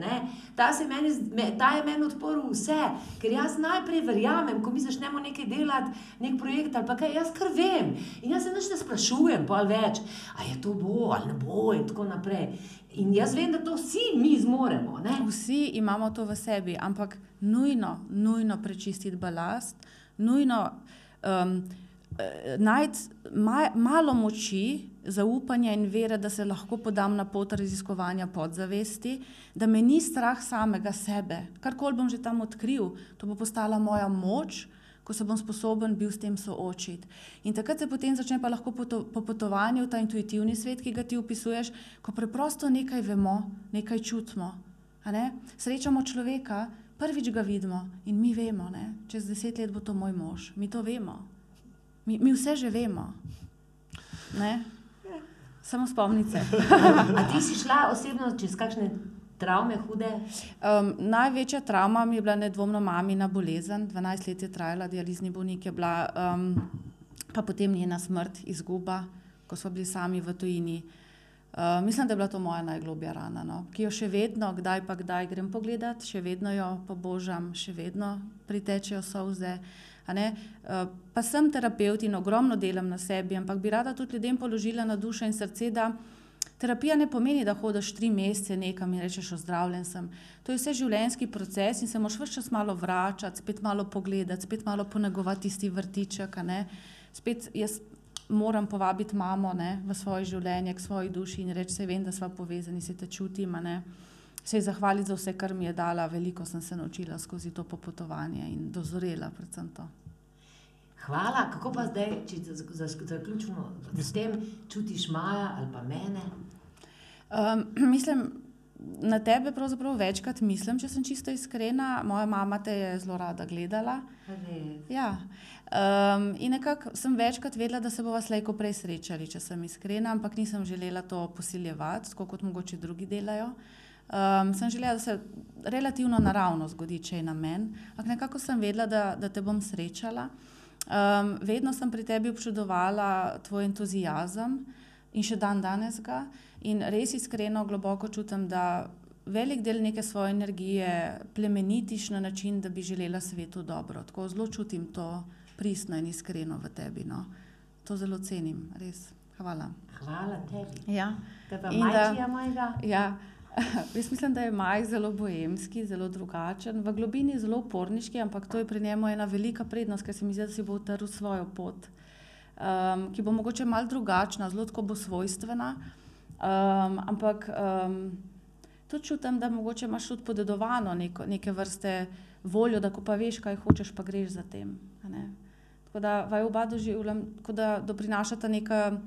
Speaker 1: Ta, meni, ta je meni odporil vse, ker jaz najprej verjamem, ko mi začnemo nekaj delati, nek projekt ali pa kaj, jaz kar vem. In jaz se nekaj sprašujem, pa več, a je to bo ali ne bo in tako naprej. In jaz vem, da to vsi mi zmoremo. Ne?
Speaker 3: Vsi imamo to v sebi, ampak nujno, nujno prečistiti balast, nujno um, najti ma, malo moči, zaupanja in vere, da se lahko podam na pot raziskovanja podzavesti, da me ni strah samega sebe. Karkoli bom že tam odkril, to bo postala moja moč ko se bom sposoben bil s tem soočiti. In takrat se potem začne pa lahko popotovanju v ta intuitivni svet, ki ga ti opisuješ, ko preprosto nekaj vemo, nekaj čutimo. Ne? Srečamo človeka, prvič ga vidimo in mi vemo, ne? čez deset let bo to moj mož, mi to vemo. Mi, mi vse že vemo. Ne? Samo spomnice.
Speaker 1: A ti si šla osebno čez kakšne travme hude?
Speaker 3: Um, največja travma mi je bila nedvomno mamina bolezen. 12 let je trajala, dializni bolnik je bila, um, pa potem njena smrt, izguba, ko smo bili sami v tujini. Uh, mislim, da je bila to moja najglobja rana, no? ki jo še vedno, kdaj pa kdaj grem pogledat, še vedno jo pobožam, še vedno pritečejo solze. Uh, pa sem terapeut in ogromno delam na sebi, ampak bi rada tudi ljudem položila na dušo in srce, da Terapija ne pomeni, da hodiš tri mesece nekam in rečeš, ozdravljen sem. To je vse življenjski proces in se moraš vse čas malo vračati, spet malo pogledati, spet malo ponegovati tisti vrtiček. Spet jaz moram povabiti mamo ne, v svoje življenje, k svoji duši in reči, se vem, da smo povezani, se te čutim. se ji zahvaliti za vse, kar mi je dala. Veliko sem se naučila skozi to popotovanje in dozorela predvsem to.
Speaker 1: Hvala, kako pa zdaj, če zaključimo s tem, čutiš Maja ali pa mene?
Speaker 3: Um, mislim, na tebe pravzaprav večkrat mislim, če sem čisto iskrena. Moja mama te je zelo rada gledala. Ja. Um, in nekako sem večkrat vedela, da se bomo slejko prej srečali, če sem iskrena, ampak nisem želela to posiljevati, tako kot mogoče drugi delajo. Um, sem želela, da se relativno naravno zgodi, če je na meni, ampak nekako sem vedela, da, da te bom srečala. Um, vedno sem pri tebi občudovala tvoj entuzijazem in še dan danes ga. In res iskreno, globoko čutim, da velik del neke svoje energije plemenitiš na način, da bi želela svetu dobro. Tako zelo čutim to pristno in iskreno v tebi. No. To zelo cenim, res. Hvala.
Speaker 1: Hvala tebi.
Speaker 3: Ja.
Speaker 1: Te pa majčija mojega.
Speaker 3: Ja. Jaz mislim, da je Maj zelo bojemski, zelo drugačen, v globini zelo uporniški, ampak to je pri njemu ena velika prednost, ker se mi zdi, da si bo utrl svojo pot, um, ki bo mogoče mal drugačna, zelo tako bo svojstvena. Um, ampak um, tudi čutim, da mogoče imaš tudi podedovano neko, neke vrste voljo, da ko pa veš, kaj hočeš, pa greš za tem. Tako da vaju oba doživljam, da doprinašata neka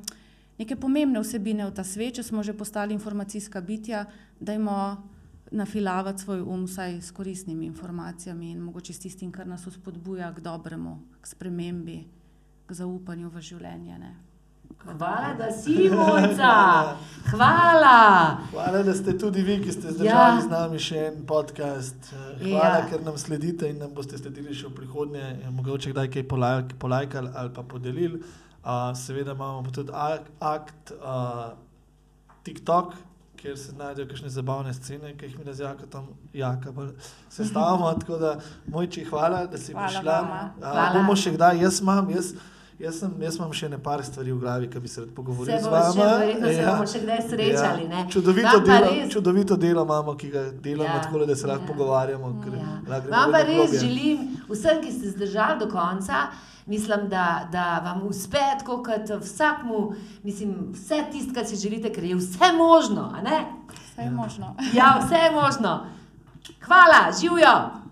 Speaker 3: neke pomembne vsebine v ta svet, če smo že postali informacijska bitja, da imamo nafilavati svoj um vsaj s koristnimi informacijami in mogoče s tistim, kar nas spodbuja k dobremu, k spremembi, k zaupanju v življenje. Ne.
Speaker 1: Hvala, da si mojca. Hvala.
Speaker 2: Hvala, da ste tudi vi, ki ste zdržali ja. z nami še en podcast. Hvala, ja. ker nam sledite in nam boste sledili še v prihodnje. Mogoče kdaj kaj polajkali ali pa podelili. Uh, seveda imamo tudi akt uh, TikTok, kjer se najdejo kakšne zabavne scene, ki jih mi razjaka tam, jaka, se stavimo. Tako da, mojči, hvala, da si prišla. Uh, bomo še kdaj, jaz imam. Jaz, Jaz, sem, jaz imam še nekaj stvari v glavi, ki bi se rad pogovoril z vami.
Speaker 1: Verjetno se ja. bomo še kdaj srečali. Ja.
Speaker 2: Čudovito, delo, čudovito delo imamo, ki ga delamo ja. tako, da se lahko ja. pogovarjamo.
Speaker 1: Ja. Vam pa res globje. želim vsem, ki ste zdržali do konca. Mislim, da, da vam uspe, tako kot vsakmu, mislim, vse tisto, kar si želite, ker je vse možno.
Speaker 3: Vse je možno.
Speaker 1: Ja, vse je možno. Hvala, živijo.